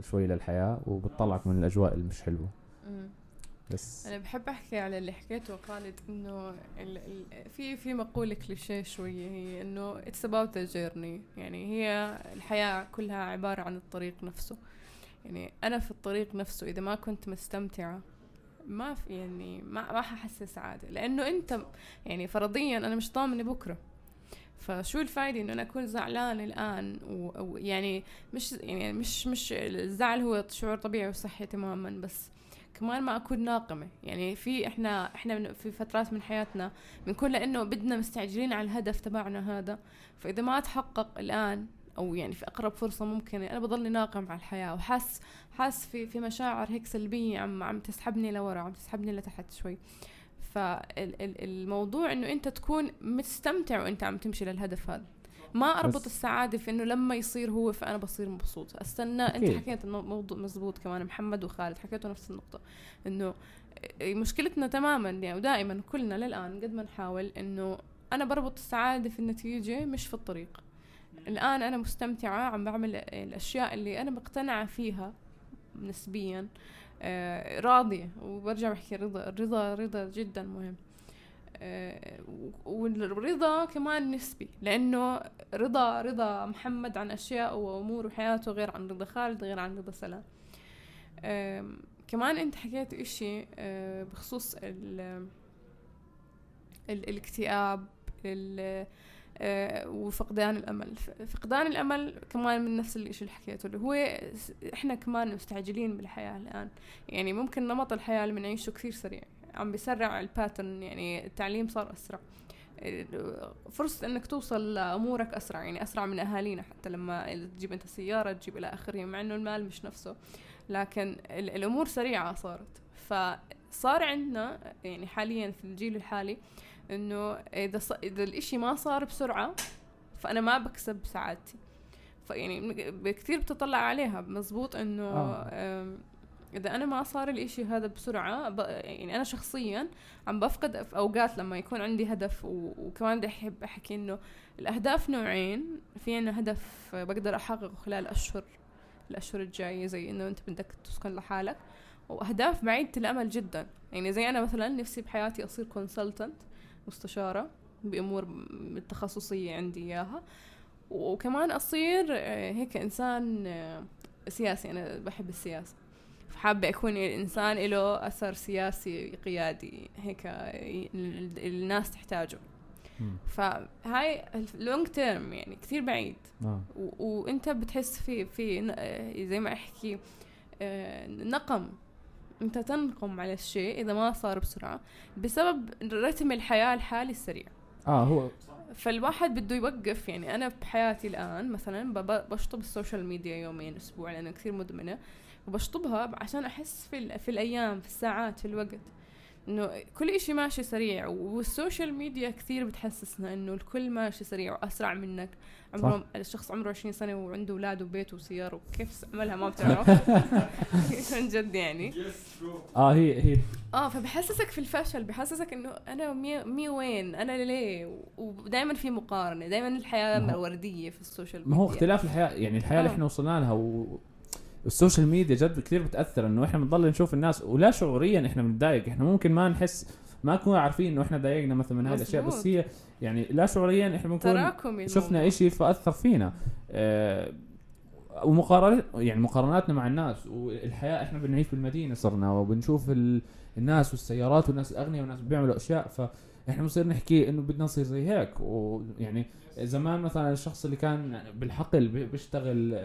[SPEAKER 1] شوي للحياة وبتطلعك من الأجواء اللي مش حلوة
[SPEAKER 2] مم.
[SPEAKER 1] بس.
[SPEAKER 2] أنا بحب أحكي على اللي حكيته خالد إنه في في مقولة كليشيه شوية هي إنه it's about journey يعني هي الحياة كلها عبارة عن الطريق نفسه. يعني أنا في الطريق نفسه إذا ما كنت مستمتعة ما في يعني ما ما ححس سعادة لأنه أنت يعني فرضيا أنا مش ضامنة بكرة. فشو الفايدة إنه أنا أكون زعلان الآن؟ ويعني مش يعني مش مش الزعل هو شعور طبيعي وصحي تماما بس كمان ما أكون ناقمة. يعني في إحنا إحنا في فترات من حياتنا بنكون لأنه بدنا مستعجلين على الهدف تبعنا هذا. فإذا ما تحقق الآن أو يعني في أقرب فرصة ممكنة أنا بضلني ناقم على الحياة. وحاس حاس في في مشاعر هيك سلبية عم عم تسحبني لورا عم تسحبني لتحت شوي. فالموضوع إنه أنت تكون مستمتع وأنت عم تمشي للهدف هذا. ما
[SPEAKER 1] أربط
[SPEAKER 2] السعادة في إنه لما يصير هو فأنا بصير مبسوط. أستنى أنت
[SPEAKER 1] أكيد.
[SPEAKER 2] حكيت إنه موضوع مزبوط كمان محمد وخالد حكيتوا نفس النقطة إنه مشكلتنا تماما يعني ودائما كلنا للآن قد ما نحاول إنه أنا بربط السعادة في النتيجة مش في الطريق. الآن أنا مستمتعة عم بعمل الأشياء اللي أنا مقتنعة فيها نسبيا آه راضية وبرجع بحكي الرضا الرضا رضا جدا مهم. والرضا كمان نسبي لأنه رضا رضا محمد عن أشياء وأمور وحياته غير عن رضا خالد غير عن رضا سلام. كمان أنت حكيت إشي آه، بخصوص ال ال الاكتئاب ال- آه، وفقدان الأمل. ف- فقدان الأمل كمان من نفس الشيء اللي حكيته اللي هو إحنا كمان مستعجلين بالحياة الآن. يعني ممكن نمط الحياة اللي بنعيشه كثير سريع. عم بيسرع الباترن يعني التعليم صار أسرع. فرصة إنك توصل لأمورك أسرع يعني أسرع من أهالينا حتى لما تجيب أنت سيارة تجيب إلى آخره مع إنه المال مش نفسه. لكن ال- الأمور سريعة صارت. فصار عندنا يعني حاليا في الجيل الحالي إنه إذا ص... إذا الإشي ما صار بسرعة فأنا ما بكسب سعادتي. فيعني كثير بتطلع عليها. مزبوط إنه
[SPEAKER 1] آه.
[SPEAKER 2] إذا أنا ما صار الاشي هذا بسرعة ب... يعني أنا شخصيا عم بفقد في أوقات لما يكون عندي هدف و... وكمان بدي أحب أحكي إنه الأهداف نوعين في عنا هدف بقدر أحققه خلال اشهر الأشهر الجاية زي إنه أنت بدك تسكن لحالك وأهداف بعيده الأمل جدا. يعني زي أنا مثلا نفسي بحياتي أصير كونسلتنت مستشارة بأمور التخصصيه عندي إياها. وكمان أصير آه، هيك إنسان آه، سياسي أنا بحب السياسة. فحابة أكون إنسان له أثر سياسي قيادي هيك الناس تحتاجه. فهاي اللونج تيرم يعني كثير بعيد.
[SPEAKER 1] آه.
[SPEAKER 2] وأنت بتحس في في زي ما أحكي آه، نقم. أنت تنقم على الشيء إذا ما صار بسرعة بسبب رتم الحياة الحالي السريع.
[SPEAKER 1] آه هو
[SPEAKER 2] فالواحد بده يوقف يعني أنا بحياتي الآن مثلا بشطب ال social media يومين أسبوع لأنه كثير مدمنة. وبشطبها عشان أحس في ال- في الأيام في الساعات في الوقت. إنه كل إشي ماشي سريع وال social media كثير بتحسسنا إنه الكل ماشي سريع وأسرع منك. عمره الشخص عمره 20 سنة وعنده أولاد وبيت وسيارة وكيف عملها ما <laughs> بتعرف. عن جد يعني.
[SPEAKER 1] آه هي هي.
[SPEAKER 2] آه فبحسسك في الفشل بحسسك إنه أنا me, me وين؟ أنا ليه؟ ودائما في مقارنة دائما
[SPEAKER 1] الحياة
[SPEAKER 2] ورديه في ال social
[SPEAKER 1] ما هو
[SPEAKER 2] ميديا.
[SPEAKER 1] اختلاف الحياة يعني الحياة اللي
[SPEAKER 2] آه.
[SPEAKER 1] إحنا وصلنا لها و... ال social media جد كثير بتأثر إنه إحنا بنضل نشوف الناس ولا شعوريا إحنا بنتضايق إحنا ممكن ما نحس ما نكون عارفين إنه إحنا ضايقنا مثلا من هاي الاشياء بس. هي يعني لا شعوريا إحنا بنكون
[SPEAKER 2] تراكمي
[SPEAKER 1] شفنا. إشي فاثر فينا آه ومقارنات يعني مقارناتنا مع الناس والحياة إحنا بنعيش بالمدينة صرنا وبنشوف ال... الناس والسيارات والناس الأغنياء والناس بيعملوا أشياء فإحنا بنصير نحكي إنه بدنا نصير زي هيك ويعني زمان مثلا الشخص اللي كان بالحقل بي- بيشتغل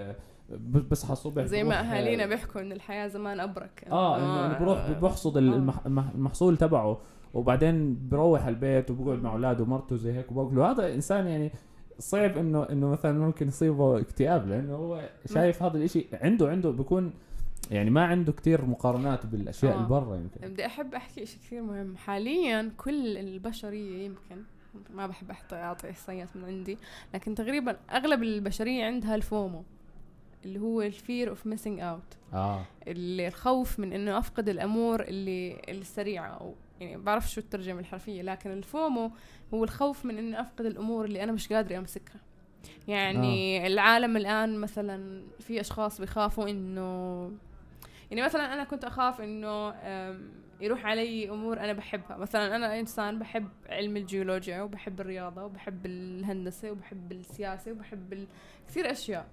[SPEAKER 1] آه، ب- بيصحى الصبح
[SPEAKER 2] زي ما أهالينا
[SPEAKER 1] آه،
[SPEAKER 2] بيحكوا إن الحياة زمان أبرك.
[SPEAKER 1] آه إنه إنه بروح بحصد
[SPEAKER 2] آه.
[SPEAKER 1] المح- المح- المحصول تبعه. وبعدين بروح البيت وبقعد مع اولاده ومرته زي هيك وباكله هذا إنسان يعني صعب إنه إنه مثلا ممكن يصيبه اكتئاب لأنه هو شايف هذا الإشي عنده عنده بيكون يعني ما عنده كتير مقارنات بالأشياء
[SPEAKER 2] آه.
[SPEAKER 1] اللي برا يمكن.
[SPEAKER 2] بدي أحب أحكي شيء كثير مهم. حاليا كل البشرية يمكن ما بحب أعطي إحصائيات من عندي لكن تقريبا أغلب البشرية عندها ال FOMO. اللي هو ال fear of missing
[SPEAKER 1] out آه.
[SPEAKER 2] اللي الخوف من إنه أفقد الأمور اللي السريعة أو يعني بعرف شو الترجمة الحرفية لكن ال FOMO هو الخوف من إني أفقد الأمور اللي أنا مش قادرة أمسكها. يعني آه. العالم الآن مثلا في أشخاص بيخافوا إنه يعني مثلا أنا كنت أخاف إنه يروح علي أمور أنا بحبها. مثلا أنا إنسان بحب علم الجيولوجيا وبحب الرياضة وبحب الهندسة وبحب السياسة وبحب ال- كثير أشياء.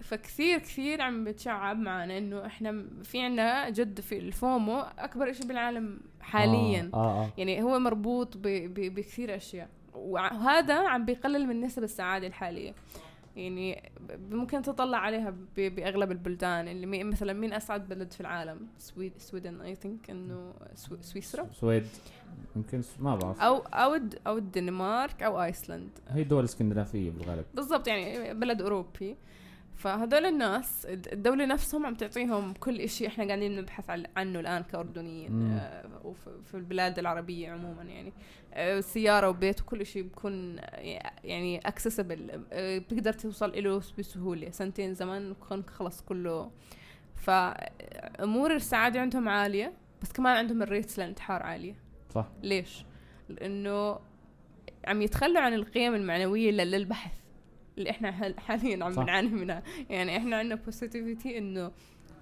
[SPEAKER 2] فكثير كثير عم بتشعب معنا إنه إحنا في عنا جد في الفومو أكبر إشي بالعالم حاليا.
[SPEAKER 1] آه آه, آه.
[SPEAKER 2] يعني هو مربوط ب- ب- بكثير أشياء. وهذا عم بيقلل من نسب السعادة الحالية. يعني ممكن تطلع عليها بأغلب البلدان. اللي مي- مثلا مين أسعد بلد في العالم؟ سويد Sweden I think إنه سو- سويسرا.
[SPEAKER 1] سويد. يمكن ما بعرف.
[SPEAKER 2] أو أو أو الدنمارك أو آيسلند.
[SPEAKER 1] هي دول إسكندنافية بالغالب.
[SPEAKER 2] بالضبط يعني بلد أوروبي. فهذول الناس الد- الدولة نفسهم عم تعطيهم كل إشي إحنا قاعدين نبحث عن- عنه الآن كأردنيين. آه، وف- في البلاد العربية عموما يعني. آه، سيارة وبيت وكل إشي بكون آه، يعني accessible بتقدر توصل له بسهولة. سنتين زمان بكون خلص كله. فأمور السعادة عندهم عالية بس كمان عندهم ال rates للانتحار عالية.
[SPEAKER 1] صح.
[SPEAKER 2] ليش؟ لأنه عم يتخلوا عن القيم المعنوية لل- للبحث. اللي إحنا حال- حاليا عم
[SPEAKER 1] صح.
[SPEAKER 2] بنعاني منها. يعني إحنا عندنا positivity إنه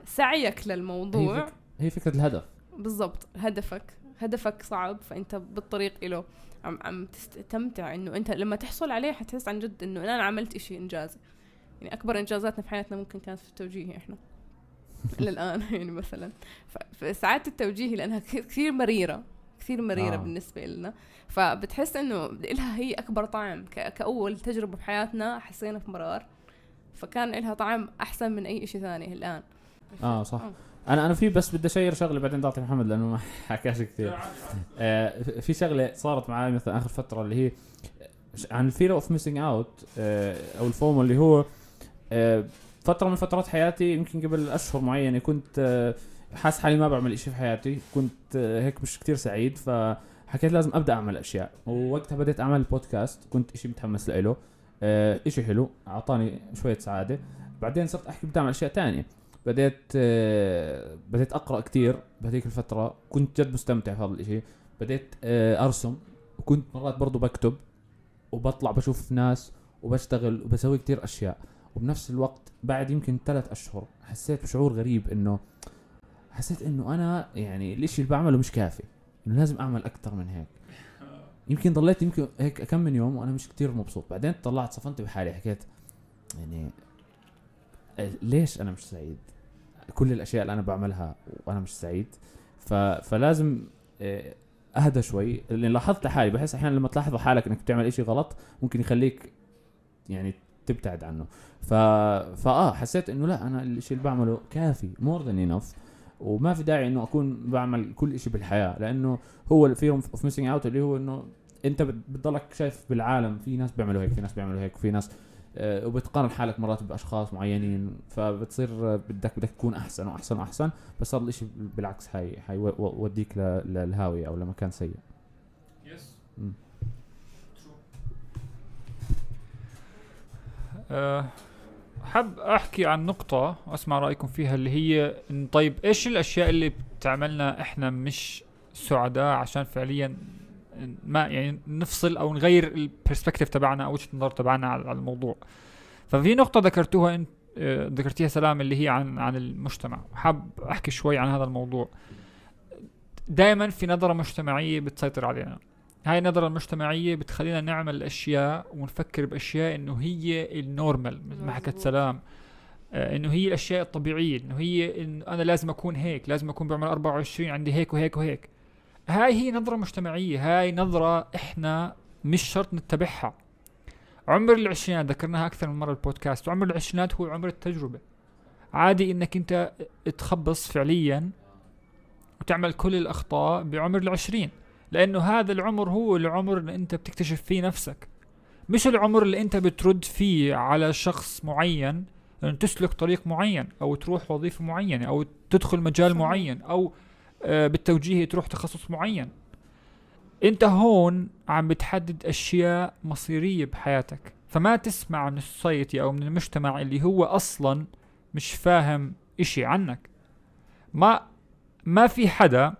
[SPEAKER 2] سعيك
[SPEAKER 1] هي,
[SPEAKER 2] للموضوع
[SPEAKER 1] فك... هي فكرة الهدف.
[SPEAKER 2] بالضبط. هدفك هدفك صعب فأنت بالطريق له عم عم تستمتع إنه أنت لما تحصل عليه حتحس عن جد إنه أنا عملت إشي إنجازي. يعني أكبر إنجازاتنا في حياتنا ممكن كانت في التوجيه إحنا. <laughs> للآن يعني مثلا. فسعاده التوجيه لأنها كثير- مريرة. كثير مريرة
[SPEAKER 1] آه.
[SPEAKER 2] آه. بالنسبة لنا فبتحس إنه لها هي أكبر طعم كأول تجربة بحياتنا حسينا في مرار فكان لها طعم أحسن من أي شيء ثاني الآن.
[SPEAKER 1] آه صح. أنا أنا في بس بدي أشير شغلة بعدين تعطي محمد لأنه ما <laughs> حكاش كثير. آه في شغلة صارت معي مثلا آخر فترة اللي هي عن ال fear of missing out أو ال FOMO اللي هو آه فترة من فترات حياتي يمكن قبل أشهر معينه كنت آه حاسس حالي ما بعمل إشي في حياتي كنت آه هيك مش كتير سعيد فحكيت لازم أبدأ أعمل أشياء. ووقتها بديت أعمل بودكاست كنت إشي متحمس له. آه إشي حلو أعطاني شوية سعادة. بعدين صرت أحكي بدي أعمل أشياء تانية. بديت آه بديت أقرأ كتير بهذيك الفترة. كنت جد مستمتع في هذا الإشي. بديت آه أرسم. وكنت مرات برضو بكتب. وبطلع بشوف ناس وبشتغل وبسوي كتير أشياء. وبنفس الوقت بعد يمكن ثلاث أشهر حسيت بشعور غريب إنه حسيت إنه أنا يعني الإشي اللي بعمله مش كافي. إنه لازم أعمل أكثر من هيك. يمكن ضليت يمكن هيك كم من يوم وأنا مش كتير مبسوط. بعدين طلعت صفنت بحالي حكيت يعني ليش أنا مش سعيد؟ كل الأشياء اللي أنا بعملها وأنا مش سعيد. ف... فلازم آه، أهدى شوي. لأن لاحظت لحالي بحس أحيانا لما تلاحظ حالك إنك بتعمل إشي غلط ممكن يخليك يعني تبتعد عنه. ف... فآه حسيت إنه لا أنا الشيء اللي بعمله كافي more than enough وما في داعي إنه أكون بعمل كل شيء بالحياة لأنه هو ال fear of missing out اللي هو إنه أنت بت- بتضلك شايف بالعالم في ناس بيعملوا هيك في ناس بيعملوا هيك وفي ناس آه، وبتقارن حالك مرات بأشخاص معينين فبتصير بدك بدك تكون أحسن وأحسن وأحسن بس هذا الشيء بالعكس حي حيوديك ل- للهاويه أو لمكان سيء. مم.
[SPEAKER 3] أه حاب أحكي عن نقطة وأسمع رأيكم فيها اللي هي إن طيب إيش الأشياء اللي بتعملنا إحنا مش سعداء عشان فعليا ما يعني نفصل أو نغير ال perspective تبعنا أو وجهة النظر تبعنا على الموضوع. ففي نقطة ذكرتوها أنت آه، ذكرتيها سلام اللي هي عن عن المجتمع. حاب أحكي شوي عن هذا الموضوع. دائما في نظرة مجتمعية بتسيطر علينا. هاي النظرة المجتمعية بتخلينا نعمل أشياء ونفكر بأشياء إنه هي ال normal مثل ما حكت. سلام. آه، إنه هي الأشياء الطبيعية إنه هي إنه أنا لازم أكون هيك لازم أكون بعمر 24 عندي هيك وهيك وهيك. هاي هي نظرة مجتمعية هاي نظرة إحنا مش شرط نتبعها. عمر العشرينات ذكرناها أكثر من مرة البودكاست عمر العشرينات هو عمر التجربة. عادي إنك أنت تخبص فعليا وتعمل كل الأخطاء بعمر العشرين. لأنه هذا العمر هو العمر اللي أنت بتكتشف فيه نفسك. مش العمر اللي أنت بترد فيه على شخص معين أن تسلك طريق معين أو تروح وظيفة معينة أو تدخل مجال
[SPEAKER 2] صحيح.
[SPEAKER 3] معين أو آه، بالتوجيه تروح تخصص معين. أنت هون عم بتحدد أشياء مصيرية بحياتك. فما تسمع من السوسايتي أو من المجتمع اللي هو أصلا مش فاهم إشي عنك. ما ما في حدا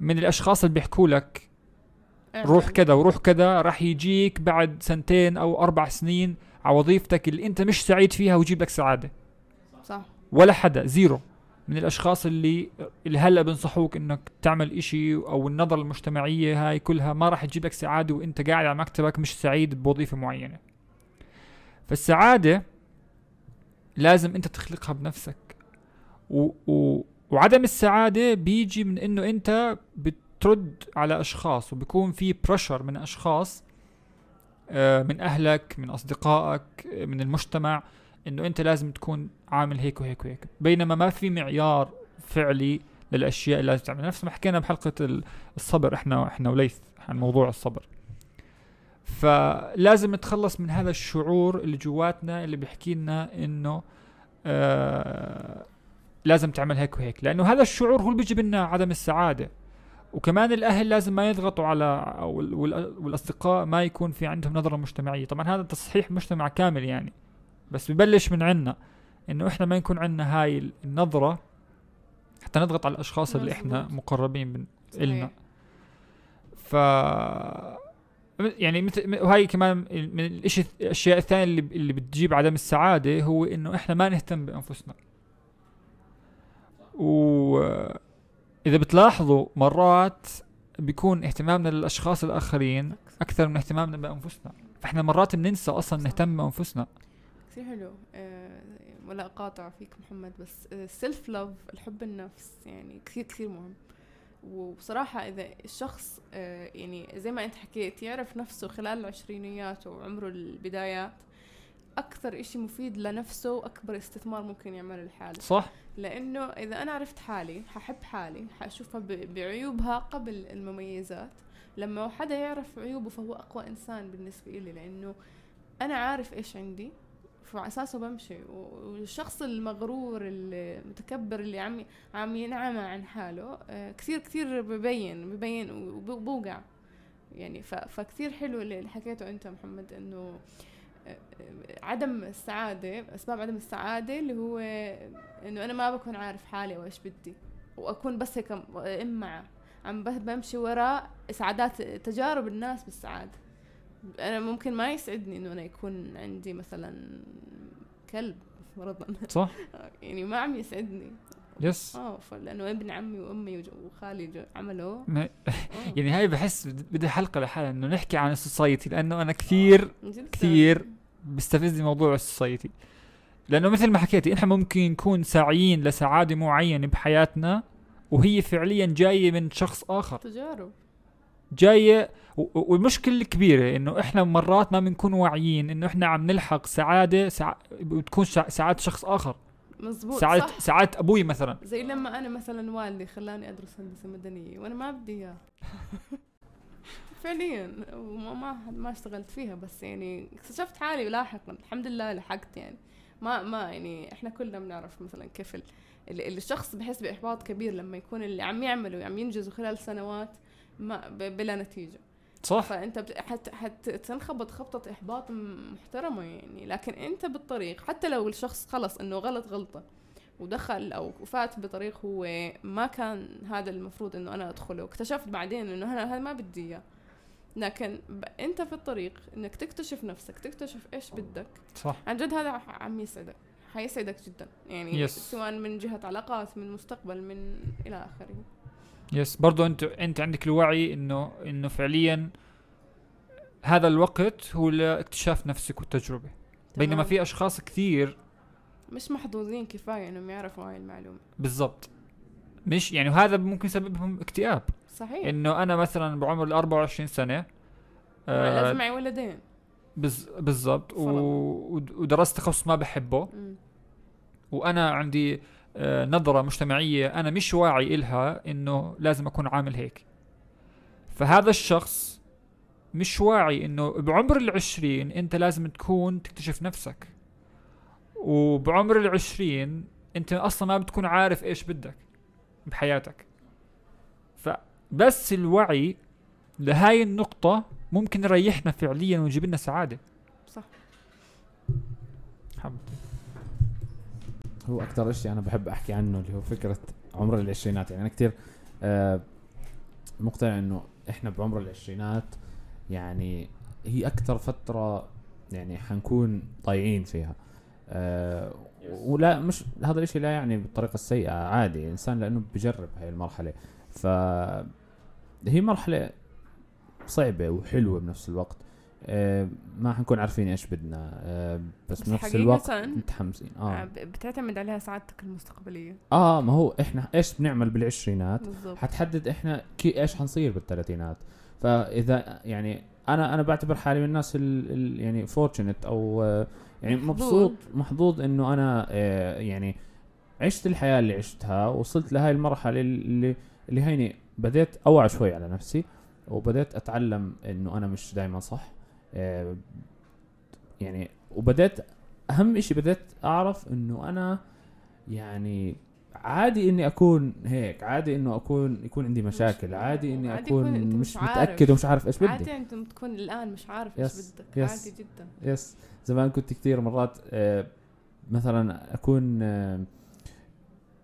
[SPEAKER 3] من الأشخاص اللي بيحكوا لك. روح
[SPEAKER 2] اعمل.
[SPEAKER 3] كذا وروح كذا راح يجيك بعد سنتين أو أربع سنين على وظيفتك اللي أنت مش سعيد فيها ويجيب لك سعادة.
[SPEAKER 2] صح.
[SPEAKER 3] ولا حدا زيرو. من الأشخاص اللي اللي هلأ بنصحوك إنك تعمل إشي أو النظرة المجتمعية هاي كلها ما راح تجيب لك سعادة وأنت قاعد على مكتبك مش سعيد بوظيفة معينة. فالسعادة لازم أنت تخلقها بنفسك. و و وعدم السعادة بيجي من إنه أنت بترد على أشخاص وبيكون في بريشر من أشخاص آه، من أهلك من أصدقائك آه، من المجتمع إنه أنت لازم تكون عامل هيك وهيك وهيك. بينما ما في معيار فعلي للأشياء اللي لازم تعملها. نفس ما حكينا بحلقة ال- الصبر إحنا إحنا وليث عن موضوع الصبر. فلازم نتخلص من هذا الشعور اللي جواتنا اللي بيحكي لنا إنه آه لازم تعمل هيك وهيك. لأنه هذا الشعور هو اللي بيجيب لنا عدم السعادة. وكمان الأهل لازم ما يضغطوا على والأصدقاء ما يكون في عندهم نظرة مجتمعية. طبعا هذا تصحيح مجتمع كامل يعني. بس ببلش من عنا إنه إحنا ما يكون عندنا هاي النظرة حتى نضغط على الأشخاص اللي
[SPEAKER 2] إحنا.
[SPEAKER 3] مقربين من. إلنا. ف يعني مثل وهي كمان من الاشي الأشياء الثانية اللي اللي بتجيب عدم السعادة هو إنه إحنا ما نهتم بأنفسنا. واذا بتلاحظوا مرات بيكون اهتمامنا للأشخاص الآخرين أكثر من اهتمامنا بأنفسنا. فإحنا مرات بننسى
[SPEAKER 2] أصلا.
[SPEAKER 3] نهتم بأنفسنا.
[SPEAKER 2] كثير حلو. آه ولا أقاطع فيك محمد بس السيلف لاف الحب النفس يعني كثير كثير مهم. وبصراحة إذا الشخص آه يعني زي ما أنت حكيت يعرف نفسه خلال العشرينيات وعمره البدايات أكثر إشي مفيد لنفسه وأكبر استثمار ممكن يعمله لحاله.
[SPEAKER 3] صح.
[SPEAKER 2] لأنه إذا أنا عرفت حالي ححب حالي حأشوفها بعيوبها قبل المميزات لما حدا يعرف عيوبه فهو أقوى إنسان بالنسبة لي لأنه أنا عارف إيش عندي فعلى أساسه بمشي والشخص المغرور المتكبر اللي عم عم ينعمى عن حاله آه، كثير كثير ببين ببين وبوقع. يعني فكثير حلو اللي حكيته أنت محمد إنه عدم السعادة أسباب عدم السعادة اللي هو إنه أنا ما بكون عارف حالي وإيش بدي وأكون بس هيك إمعة عم بمشي وراء سعادات تجارب الناس بالسعادة. أنا ممكن ما يسعدني إنه أنا يكون عندي مثلا كلب فرضا
[SPEAKER 3] صح. <laughs>
[SPEAKER 2] يعني ما عم يسعدني.
[SPEAKER 3] يس.
[SPEAKER 2] آه فلانه ابن عمي وأمي وخالي عملوا. <laughs>
[SPEAKER 3] يعني هاي بحس بد- بدي حلقة لحالها إنه نحكي عن السوسايتي لأنه أنا كثير. كثير. بيستفزني موضوع السوسايتي. لأنه مثل ما حكيتي إحنا ممكن نكون ساعيين لسعادة معينة بحياتنا وهي فعليا جاية من شخص آخر.
[SPEAKER 2] تجارب.
[SPEAKER 3] جاية والمشكلة الكبيرة إنه إحنا مرات ما بنكون واعيين إنه إحنا عم نلحق سعادة سع... بتكون سع... سعادة شخص آخر.
[SPEAKER 2] مزبوط
[SPEAKER 3] سعاده
[SPEAKER 2] صح.
[SPEAKER 3] سعاده أبوي مثلا.
[SPEAKER 2] زي لما أنا مثلا والدي خلاني أدرس هندسة مدنية وأنا ما بدي إياه. <laughs> فعليا وما ما ما اشتغلت فيها بس يعني اكتشفت حالي لاحقا. الحمد لله لحقت يعني. ما ما يعني إحنا كلنا بنعرف مثلا كيف ال- ال- الشخص بحس بإحباط كبير لما يكون اللي عم يعمله وعم ينجزه خلال سنوات ما بلا نتيجة.
[SPEAKER 3] صح.
[SPEAKER 2] فأنت بت- حت حت تنخبط خبطة إحباط محترمة يعني. لكن أنت بالطريق حتى لو الشخص خلص إنه غلط غلطة ودخل أو فات بطريق هو ما كان هذا المفروض إنه أنا أدخله واكتشفت بعدين إنه أنا هذا ما بدي إياه. لكن ب... أنت في الطريق إنك تكتشف نفسك تكتشف إيش بدك.
[SPEAKER 3] صح.
[SPEAKER 2] عن جد هذا عم يسعدك حيسعدك جدا. يعني
[SPEAKER 3] Yes.
[SPEAKER 2] سواء من جهة علاقات من مستقبل من إلى آخره.
[SPEAKER 3] يس برضو انت أنت عندك الوعي انه إنه فعليا هذا الوقت هو لاكتشاف نفسك والتجربة. بينما
[SPEAKER 2] تمام.
[SPEAKER 3] في أشخاص كثير
[SPEAKER 2] مش محظوظين كفاية إنهم يعرفوا هاي المعلومة.
[SPEAKER 3] بالضبط. مش يعني وهذا ممكن يسببهم اكتئاب.
[SPEAKER 2] صحيح.
[SPEAKER 3] إنه أنا مثلا بعمر ال 24 سنة آه
[SPEAKER 2] لازم معي ولدين.
[SPEAKER 3] بالضبط. و... ودرست تخصص ما بحبه.
[SPEAKER 2] مم.
[SPEAKER 3] وأنا عندي آه نظرة مجتمعية أنا مش واعي إلها إنه لازم أكون عامل هيك. فهذا الشخص مش واعي إنه بعمر العشرين أنت لازم تكون تكتشف نفسك. وبعمر العشرين أنت أصلا ما بتكون عارف إيش بدك بحياتك. فبس الوعي لهاي النقطة ممكن يريحنا فعليا ويجيب لنا سعادة
[SPEAKER 2] صح
[SPEAKER 3] حب.
[SPEAKER 1] هو أكثر شيء أنا بحب أحكي عنه اللي هو فكرة عمر العشرينات. يعني أنا كثير آه مقتنع إنه إحنا بعمر العشرينات يعني هي أكثر فترة يعني حنكون ضايعين فيها. آه ولا مش هذا الإشي لا يعني بالطريقة السيئة عادي الإنسان لأنه بجرب هاي المرحلة. ف هي مرحلة صعبة وحلوة بنفس الوقت. ما حنكون عارفين إيش بدنا آه بس,
[SPEAKER 2] بس
[SPEAKER 1] بنفس الوقت متحمسين
[SPEAKER 2] آه.
[SPEAKER 1] آه
[SPEAKER 2] ب- بتعتمد عليها سعادتك المستقبلية.
[SPEAKER 1] آه ما هو إحنا إيش بنعمل بالعشرينات؟
[SPEAKER 2] بالضبط.
[SPEAKER 1] حتحدد إحنا كي إيش حنصير بالثلاثينات. فإذا يعني أنا أنا بعتبر حالي من الناس ال ال يعني fortunate أو آه، يعني. مبسوط محظوظ إنه أنا آه، يعني عشت الحياة اللي عشتها وصلت لهاي المرحلة اللي اللي هيني بديت أوعى شوي على نفسي وبديت أتعلم إنه أنا مش دائما صح. آه، يعني وبديت أهم إشي بديت أعرف إنه أنا يعني عادي إني أكون هيك عادي إنه أكون يكون عندي مشاكل عادي إني
[SPEAKER 2] عادي أكون
[SPEAKER 1] مش. متأكد ومش عارف إيش بدي
[SPEAKER 2] عادي أنت تكون الآن مش عارف
[SPEAKER 1] إيش
[SPEAKER 2] بدك
[SPEAKER 1] yes.
[SPEAKER 2] عادي جدا
[SPEAKER 1] yes زمان كنت كثير مرات آه، مثلا أكون آه،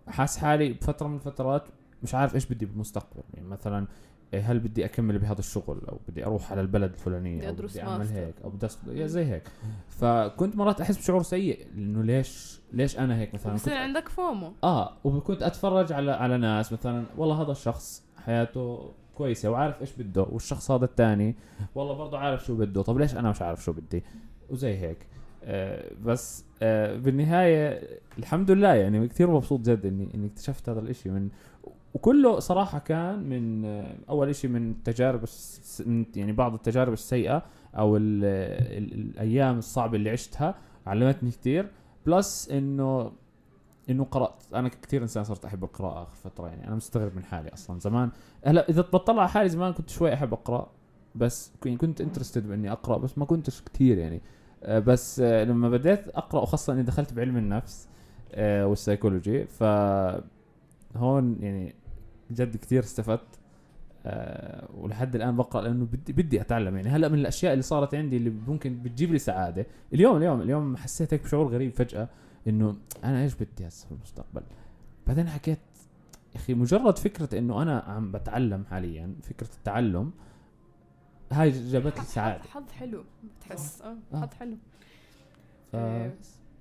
[SPEAKER 1] حاس حالي بفترة من الفترات مش عارف إيش بدي بالمستقبل يعني مثلا آه، هل بدي أكمل بهذا الشغل؟ أو بدي أروح على البلد الفلانية؟
[SPEAKER 2] بدي أدرس
[SPEAKER 1] بدي
[SPEAKER 2] أعمل.
[SPEAKER 1] هيك؟ أو بدي أص- يا زي هيك. فكنت مرات أحس بشعور سيء إنه ليش ليش أنا هيك مثلا؟
[SPEAKER 2] بصير
[SPEAKER 1] كنت
[SPEAKER 2] عندك FOMO.
[SPEAKER 1] آه وكنت أتفرج على على ناس مثلا والله هذا الشخص حياته كويسة وعارف إيش بده والشخص هذا الثاني والله برضه عارف شو بده طب ليش أنا مش عارف شو بدي؟ وزي هيك. آه بس آه بالنهاية الحمد لله يعني كثير مبسوط جد اني إني اكتشفت هذا الإشي من وكله صراحة كان من أول إشي من من يعني بعض التجارب السيئة أو ال ال الأيام الصعبة اللي عشتها علمتني كثير بلس إنه إنه قرأت أنا كثير إنسان صرت أحب القراءة آخر فترة يعني أنا مستغرب من حالي أصلا. زمان هلا إذا بطلع على حالي زمان كنت شوي أحب أقرأ بس كن- كنت interested بإني أقرأ بس ما كنتش كثير يعني. آه، بس آه، لما بديت أقرأ وخاصة إني دخلت بعلم النفس آه، والسيكولوجي ف هون يعني جد كثير استفدت. آه، ولحد الآن بقرأ لأنه بدي بدي أتعلم. يعني هلأ من الأشياء اللي صارت عندي اللي ممكن بتجيب لي سعادة. اليوم اليوم اليوم حسيت هيك بشعور غريب فجأة إنه أنا إيش بدي هسه في المستقبل؟ بعدين حكيت يا أخي مجرد فكرة إنه أنا عم بتعلم حاليا فكرة التعلم هاي جابت لي سعادة.
[SPEAKER 2] حظ حلو بتحس. آه.
[SPEAKER 1] آه.
[SPEAKER 2] حظ حلو.
[SPEAKER 1] ف...
[SPEAKER 2] آه،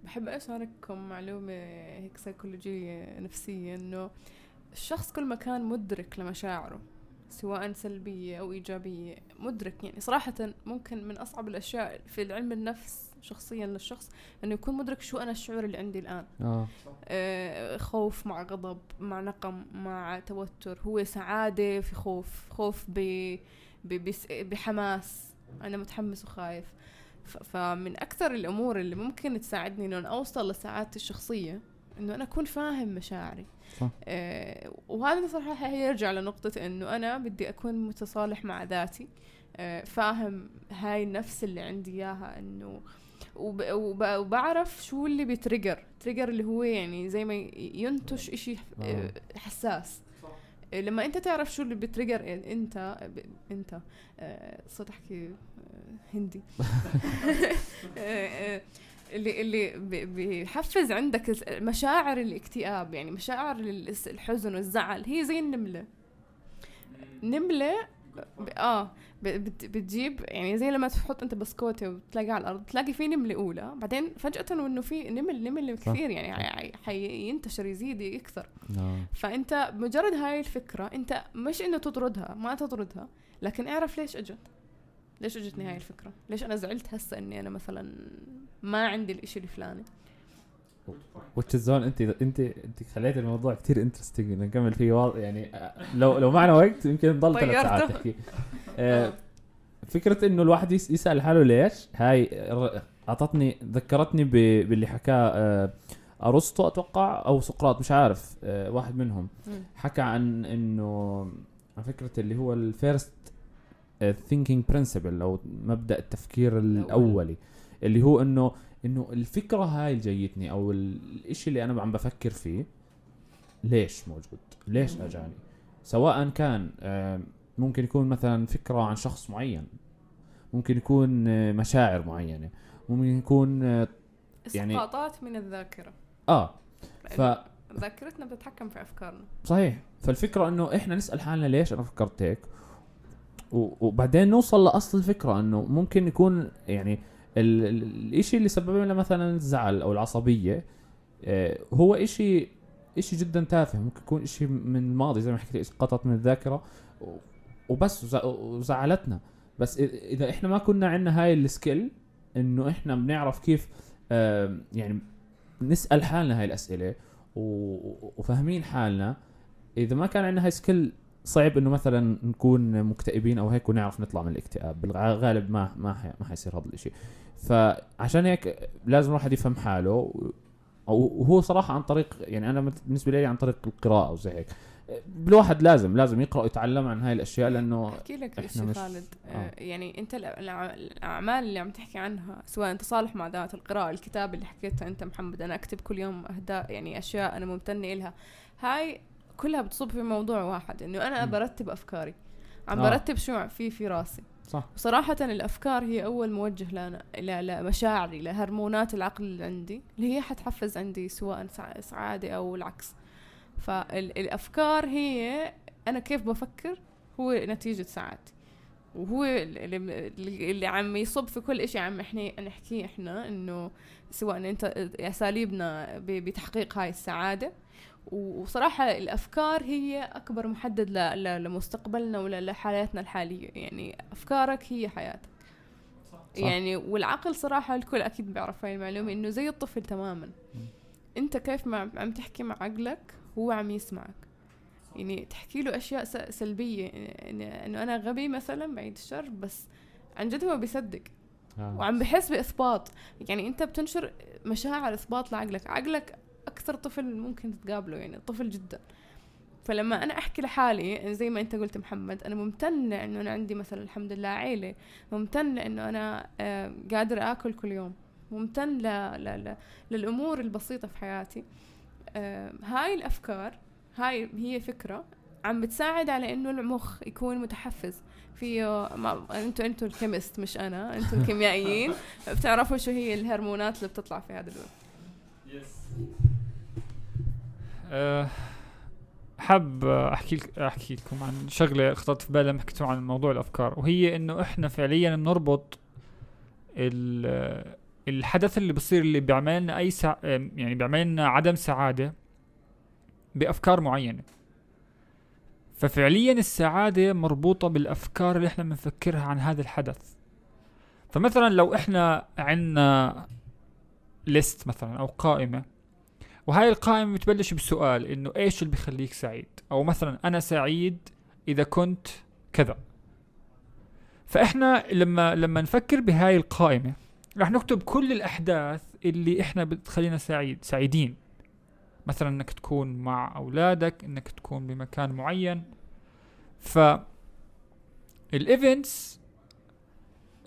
[SPEAKER 2] بحب أشارككم معلومة هيك سيكولوجيه نفسية إنه الشخص كل ما كان مدرك لمشاعره سواء سلبية أو إيجابية مدرك. يعني صراحة ممكن من أصعب الأشياء في علم النفس شخصيا للشخص إنه يكون مدرك شو أنا الشعور اللي عندي الآن.
[SPEAKER 1] آه.
[SPEAKER 2] آه، خوف مع غضب مع نقم مع توتر. هو سعادة في خوف خوف ب بحماس. أنا متحمس وخايف. فمن أكثر الأمور اللي ممكن تساعدني أنا أوصل لسعادتي الشخصية إنه أنا أكون فاهم مشاعري.
[SPEAKER 1] صح.
[SPEAKER 2] آه وهذا صراحة هيرجع لنقطة إنه أنا بدي أكون متصالح مع ذاتي آه فاهم هاي النفس اللي عندي إياها إنه وب... وب... وبعرف شو اللي بي trigger trigger اللي هو يعني زي ما ينتج إشي
[SPEAKER 1] آه.
[SPEAKER 2] حساس آه، لما أنت تعرف شو اللي ب trigger أنت ب- أنت آه، صرت أحكي آه، هندي <laughs> اللي اللي بي- بيحفز عندك مشاعر الاكتئاب يعني مشاعر الحزن والزعل. هي زي النملة. نملة ب- آه بتجيب يعني زي لما تحط أنت بسكوتة وتلاقيه على الأرض تلاقي في نملة أولى. بعدين فجأة انه في نمل نمل. كثير يعني حي- حينتشر يزيد يكثر.
[SPEAKER 1] آه.
[SPEAKER 2] فأنت مجرد هاي الفكرة أنت مش إنه تطردها ما تطردها لكن اعرف ليش أجت. ليش اجتني هاي الفكرة؟ ليش أنا زعلت هسه إني أنا مثلا ما عندي الإشي الفلاني؟
[SPEAKER 1] وتشزون أنت انت أنت خليت الموضوع كثير interesting نكمل فيه واضح يعني آه، لو لو معنا وقت يمكن نضل ثلاث. ساعات نحكي <laughs> آه، فكرة إنه الواحد يس- يسأل حاله ليش؟ هاي ر- اعطتني ذكرتني ب- باللي حكاه آه، أرسطو أتوقع أو سقراط مش عارف آه، واحد منهم. حكى عن إنه عن فكرة اللي هو ال first thinking principle أو مبدأ التفكير الأولي اللي هو إنه إنه الفكرة هاي اللي جايتني أو ال- الإشي اللي أنا عم بفكر فيه ليش موجود؟ ليش أجاني؟ سواء كان آه، ممكن يكون مثلا فكرة عن شخص معين ممكن يكون آه، مشاعر معينة ممكن يكون آه, يعني-
[SPEAKER 2] اسقاطات من الذاكرة.
[SPEAKER 1] آه ف
[SPEAKER 2] ذاكرتنا بتتحكم في أفكارنا.
[SPEAKER 1] صحيح. فالفكرة إنه إحنا نسأل حالنا ليش أنا فكرت هيك؟ وبعدين نوصل لأصل الفكرة إنه ممكن يكون يعني ال- ال- الإشي اللي سبب لنا مثلا الزعل أو العصبية آه، هو إشي إشي جدا تافه. ممكن يكون إشي من الماضي زي ما حكيت اسقطت من الذاكرة وبس وز- وزعلتنا. بس إذا إحنا ما كنا عندنا هاي ال skill إنه إحنا بنعرف كيف يعني نسأل حالنا هاي الأسئلة وفاهمين حالنا. إذا ما كان عندنا هاي skill صعب إنه مثلا نكون مكتئبين أو هيك ونعرف نطلع من الاكتئاب. بالغالب ما ما حي ما حيصير هذا الإشي. فعشان هيك لازم الواحد يفهم حاله. وهو صراحة عن طريق يعني أنا بالنسبة لي عن طريق القراءة وزي هيك. الواحد لازم لازم يقرأ ويتعلم عن هاي الأشياء لأنه
[SPEAKER 2] أحكي لك شيء
[SPEAKER 1] مش-
[SPEAKER 2] خالد.
[SPEAKER 1] آه.
[SPEAKER 2] آه. يعني أنت الأعمال اللي عم تحكي عنها سواء تصالح مع ذات القراءة الكتاب اللي حكيته أنت محمد أنا أكتب كل يوم أهداء يعني أشياء أنا ممتنة إلها. هاي كلها بتصب في موضوع واحد إنه
[SPEAKER 1] أنا.
[SPEAKER 2] برتب أفكاري. عم
[SPEAKER 1] آه.
[SPEAKER 2] برتب شو في في راسي.
[SPEAKER 1] صح.
[SPEAKER 2] وصراحة الأفكار هي أول موجه لنا لمشاعري لهرمونات العقل اللي عندي اللي هي حتحفز عندي سواء سع- سعادة أو العكس. فالأفكار هي أنا كيف بفكر هو نتيجة سعادتي. وهو اللي, اللي عم يصب في كل إشي عم إحنا نحكيه إحنا إنه سواء انت أساليبنا بتحقيق هاي السعادة وصراحة الأفكار هي أكبر محدد لمستقبلنا ولحياتنا الحالية. يعني أفكارك هي حياتك.
[SPEAKER 1] صح.
[SPEAKER 2] يعني والعقل صراحة الكل أكيد بيعرف هاي المعلومة إنه زي الطفل تماما. أنت كيف ما عم تحكي مع عقلك هو عم يسمعك. يعني تحكي له أشياء سلبية. إن- إنه أنا غبي مثلا بعيد الشر بس عن جد هو بيصدق.
[SPEAKER 1] آه.
[SPEAKER 2] وعم بحس بإثبات. يعني أنت بتنشر مشاعر إثبات لعقلك. عقلك أكثر طفل ممكن تقابله يعني طفل جدا. فلما أنا أحكي لحالي زي ما أنت قلت محمد أنا ممتنة إنه أنا عندي مثلا الحمد لله عيلة ممتنة إنه أنا آه، قادر آكل كل يوم ممتن ل... ل... ل... للأمور البسيطة في حياتي. آه، هاي الأفكار هاي هي فكرة عم بتساعد على إنه المخ يكون متحفز. فيه أنتوا أنتوا الكيمست مش أنا أنتوا الكيميائيين. <laughs> بتعرفوا شو هي الهرمونات اللي بتطلع في هذا الوقت.
[SPEAKER 3] أه، حاب أحكي أحكي لكم عن شغلة خطرت في بالي لما حكيتوا عن موضوع الأفكار وهي إنه إحنا فعليا بنربط ال- الحدث اللي بصير اللي بيعمل لنا أي سع... يعني بيعمل لنا عدم سعادة بأفكار معينة. ففعليا السعادة مربوطة بالأفكار اللي إحنا بنفكرها عن هذا الحدث. فمثلا لو إحنا عندنا ليست مثلا أو قائمة وهاي القائمة بتبلش بسؤال إنه إيش اللي بيخليك سعيد؟ أو مثلا أنا سعيد إذا كنت كذا. فإحنا لما لما نفكر بهاي القائمة راح نكتب كل الأحداث اللي إحنا بتخلينا سعيد سعيدين. مثلا إنك تكون مع أولادك إنك تكون بمكان معين. ف الايفنتس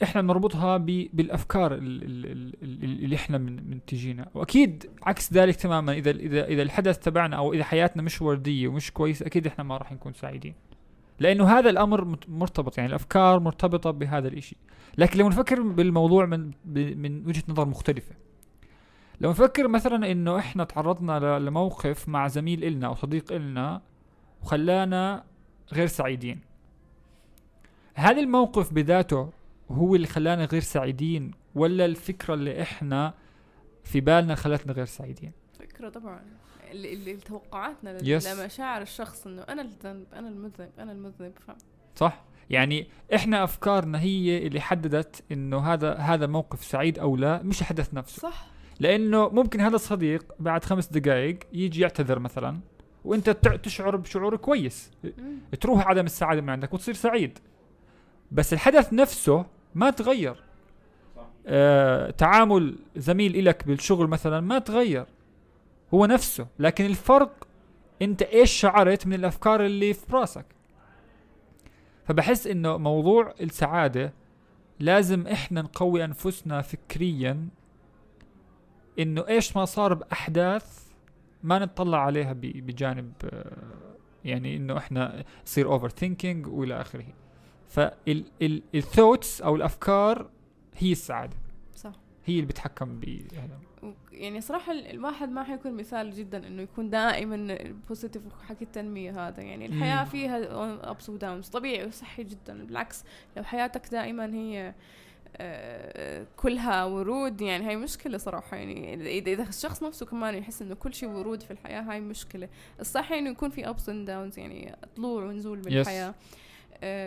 [SPEAKER 3] إحنا بنربطها بالأفكار ال- ال- ال- ال- اللي إحنا من- منتجينها. وأكيد عكس ذلك تماما. إذا اذا إذا الحدث تبعنا أو إذا حياتنا مش وردية ومش كويسة أكيد إحنا ما راح نكون سعيدين. لأنه هذا الأمر مرتبط يعني الأفكار مرتبطة بهذا الإشي. لكن لو نفكر بالموضوع من من وجهة نظر مختلفة. لو نفكر مثلا إنه إحنا تعرضنا لموقف مع زميل إلنا أو صديق إلنا وخلانا غير سعيدين. هذا الموقف بذاته هو اللي خلانا غير سعيدين ولا الفكرة اللي إحنا في بالنا خلتنا غير سعيدين؟
[SPEAKER 2] فكرة طبعا. اللي, اللي توقعاتنا
[SPEAKER 3] يس.
[SPEAKER 2] لمشاعر الشخص إنه أنا الذنب أنا المذنب أنا المذنب ف...
[SPEAKER 3] صح. يعني إحنا أفكارنا هي اللي حددت إنه هذا هذا موقف سعيد أو لا مش الحدث نفسه.
[SPEAKER 2] صح.
[SPEAKER 3] لأنه ممكن هذا الصديق بعد خمس دقائق يجي يعتذر مثلا وأنت تشعر بشعور كويس. تروح عدم السعادة من عندك وتصير سعيد. بس الحدث نفسه ما تغير. آه تعامل زميل إلك بالشغل مثلا ما تغير. هو نفسه. لكن الفرق أنت إيش شعرت من الأفكار اللي في راسك. فبحس إنه موضوع السعادة لازم إحنا نقوي أنفسنا فكريا إنه إيش ما صار بأحداث ما نطلع عليها بجانب آه، يعني إنه إحنا يصير overthinking وإلى آخره. فال thoughts أو الأفكار هي السعادة.
[SPEAKER 2] صح.
[SPEAKER 3] هي اللي بتحكم
[SPEAKER 2] و- يعني صراحة ال- الواحد ما حيكون مثال جدا إنه يكون دائما positive حكي التنمية هذا. يعني الحياة
[SPEAKER 3] مم.
[SPEAKER 2] فيها ups و downs طبيعي وصحي جدا. بالعكس لو حياتك دائما هي آه، كلها ورود يعني هاي مشكلة صراحة. يعني إذا إذا الشخص نفسه كمان يحس إنه كل شيء ورود في الحياة هاي مشكلة. الصح إنه يكون في ups and downs يعني طلوع ونزول بالحياة. آه،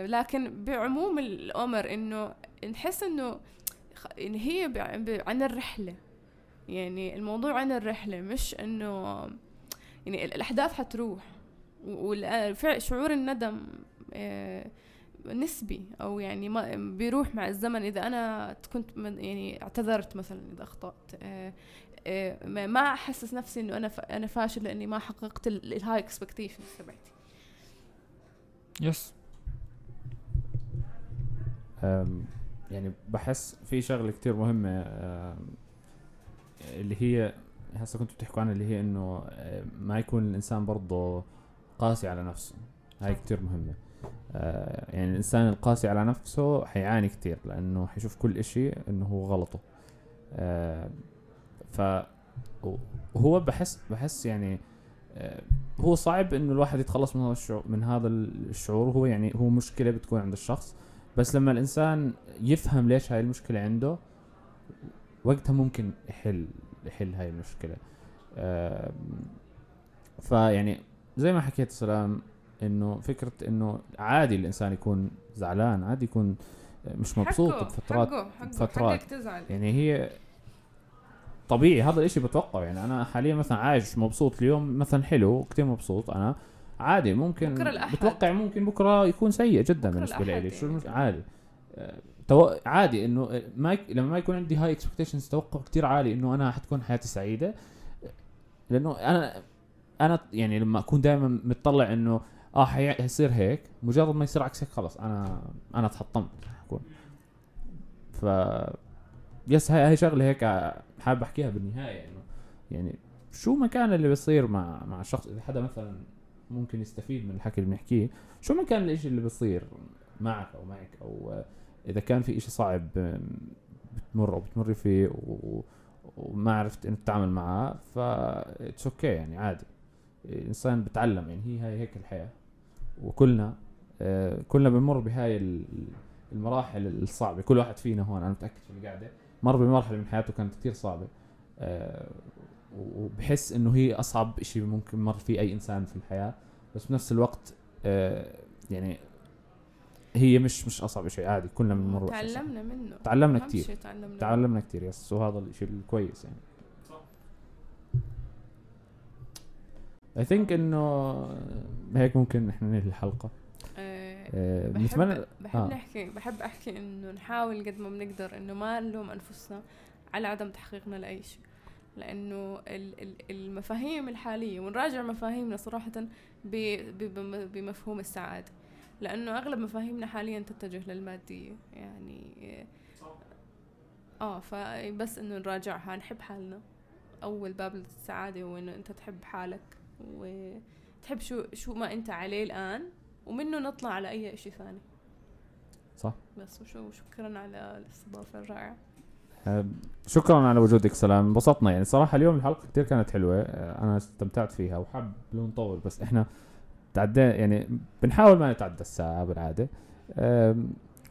[SPEAKER 2] لكن بعموم الأمر إنه نحس إنه خ- إن هي عن الرحلة. يعني الموضوع عن الرحلة مش إنه يعني ال- الأحداث حتروح. وشعور الندم آه، نسبي. أو يعني ما بيروح مع الزمن. إذا أنا كنت يعني اعتذرت مثلا إذا أخطأت آه، آه، ما- أحسس نفسي إنه أنا أنا فاشل لأني ما حققت ال high expectations تبعتي.
[SPEAKER 3] يس
[SPEAKER 1] يعني بحس في شغلة كتير مهمة اللي هي هسه كنتوا بتحكوا عنها اللي هي إنه ما يكون الإنسان برضه قاسي على نفسه. هاي. كتير مهمة. أه، يعني الإنسان القاسي على نفسه حيعاني كتير لأنه حيشوف كل إشي إنه هو غلطه. أه، ف وهو بحس بحس يعني أه، هو صعب إنه الواحد يتخلص من هذا الشعور من هذا الشعور. هو يعني هو مشكلة بتكون عند الشخص. بس لما الإنسان يفهم ليش هاي المشكلة عنده وقتها ممكن يحل يحل هاي المشكلة. فيعني زي ما حكيت سلام إنه فكرة إنه عادي الإنسان يكون زعلان عادي يكون مش مبسوط
[SPEAKER 2] حقه-
[SPEAKER 1] بفترات
[SPEAKER 2] حقه حقه
[SPEAKER 1] فترات.
[SPEAKER 2] حقك تزعل.
[SPEAKER 1] يعني هي طبيعي هذا الاشي بتوقعه. يعني أنا حاليا مثلا عايش مبسوط اليوم مثلا حلو كتير مبسوط أنا. عادي ممكن
[SPEAKER 2] بكرة الأحد.
[SPEAKER 1] بتوقع ممكن بكرة يكون سيء جدا
[SPEAKER 2] بالنسبة
[SPEAKER 1] لي شو
[SPEAKER 2] يعني.
[SPEAKER 1] عادي آه، تو... عادي إنه آه، ما. لما ما يكون عندي high expectations توقع كتير عالي إنه أنا حتكون حياتي سعيدة لأنه أنا أنا يعني لما أكون دائما متطلع إنه آه حي... حيصير هيك مجرد ما يصير عكس هيك خلص أنا أنا تحطمت حكون ف yes هاي هاي شغلة هيك ع- حابب أحكيها بالنهاية إنه يعني شو ما كان اللي بيصير مع مع الشخص إذا حدا مثلا ممكن يستفيد من الحكي اللي بنحكيه. شو ما كان الإشي اللي بيصير معك أو معك أو آه، إذا كان في إشي صعب بتمر أو بتمر فيه و... وما عرفت إنه تتعامل معاه ف it's okay يعني عادي. الإنسان بتعلم يعني هي هاي هيك الحياة. وكلنا آه، كلنا بنمر بهاي ال- المراحل الصعبة. كل واحد فينا هون أنا متأكد في القعده مر بمرحلة من حياته كانت كثير صعبة. آه، وبحس إنه هي أصعب شيء ممكن مر فيه أي إنسان في الحياة بس بنفس الوقت آه، يعني هي مش مش أصعب شيء عادي كلنا بنمر.
[SPEAKER 2] تعلمنا منه.
[SPEAKER 1] تعلمنا
[SPEAKER 2] شيء تعلمنا
[SPEAKER 1] تعلمنا كثير يس. وهذا الشيء الكويس يعني. اي ثينك إنه هيك ممكن نحن ننهي الحلقة.
[SPEAKER 2] آه،
[SPEAKER 1] آه،
[SPEAKER 2] بحب
[SPEAKER 1] بنتمنى
[SPEAKER 2] بحب
[SPEAKER 1] آه.
[SPEAKER 2] نحكي بحب أحكي إنه نحاول قد ما بنقدر إنه ما نلوم أنفسنا على عدم تحقيقنا لأي شيء. لأنه ال- ال- المفاهيم الحالية ونراجع مفاهيمنا صراحة بمفهوم السعادة. لأنه أغلب مفاهيمنا حاليا تتجه للمادية يعني آه فبس إنه نراجعها نحب حالنا. أول باب للسعادة هو إنه أنت تحب حالك وتحب شو شو ما أنت عليه الآن ومنه نطلع على أي شيء ثاني.
[SPEAKER 1] صح.
[SPEAKER 2] بس وشو شكرا على الاستضافة
[SPEAKER 1] الرائعة. شكرا على وجودك سلام. انبسطنا. يعني صراحة اليوم الحلقة كتير كانت حلوة. آه، أنا استمتعت فيها وحاب لو نطول بس إحنا تعدى يعني بنحاول ما نتعدى الساعة بالعادة.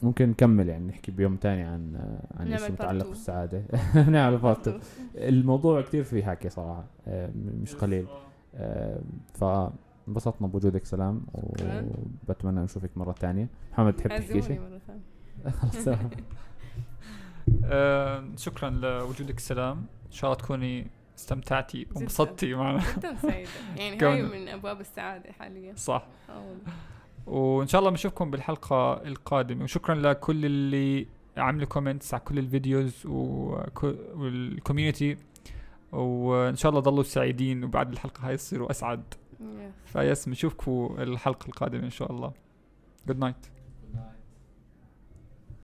[SPEAKER 1] ممكن نكمل يعني نحكي بيوم تاني عن آه، عن شيء متعلق. بالسعادة. <laughs> نعمل بارت الموضوع كتير فيه حكي صراحة. م- مش قليل. آه، فانبسطنا بوجودك سلام. وبتمنى نشوفك مرة تانية. محمد تحب تحكي شيء؟
[SPEAKER 2] مرة ثانية. <laughs>
[SPEAKER 1] خلص. <laughs>
[SPEAKER 3] آه شكرا لوجودك سلام. إن شاء الله تكوني استمتعتي. وانبسطتي معنا.
[SPEAKER 2] جدا سعيدة. <laughs> يعني هاي من أبواب السعادة حاليا.
[SPEAKER 3] صح.
[SPEAKER 2] آه.
[SPEAKER 3] وإن شاء الله بنشوفكم بالحلقة القادمة. وشكرا لكل اللي عملوا comments على كل ال videos وال community وإن شاء الله ضلوا سعيدين وبعد الحلقة هاي تصيروا أسعد.
[SPEAKER 2] ف
[SPEAKER 3] yes بنشوفكم الحلقة القادمة إن شاء الله. good night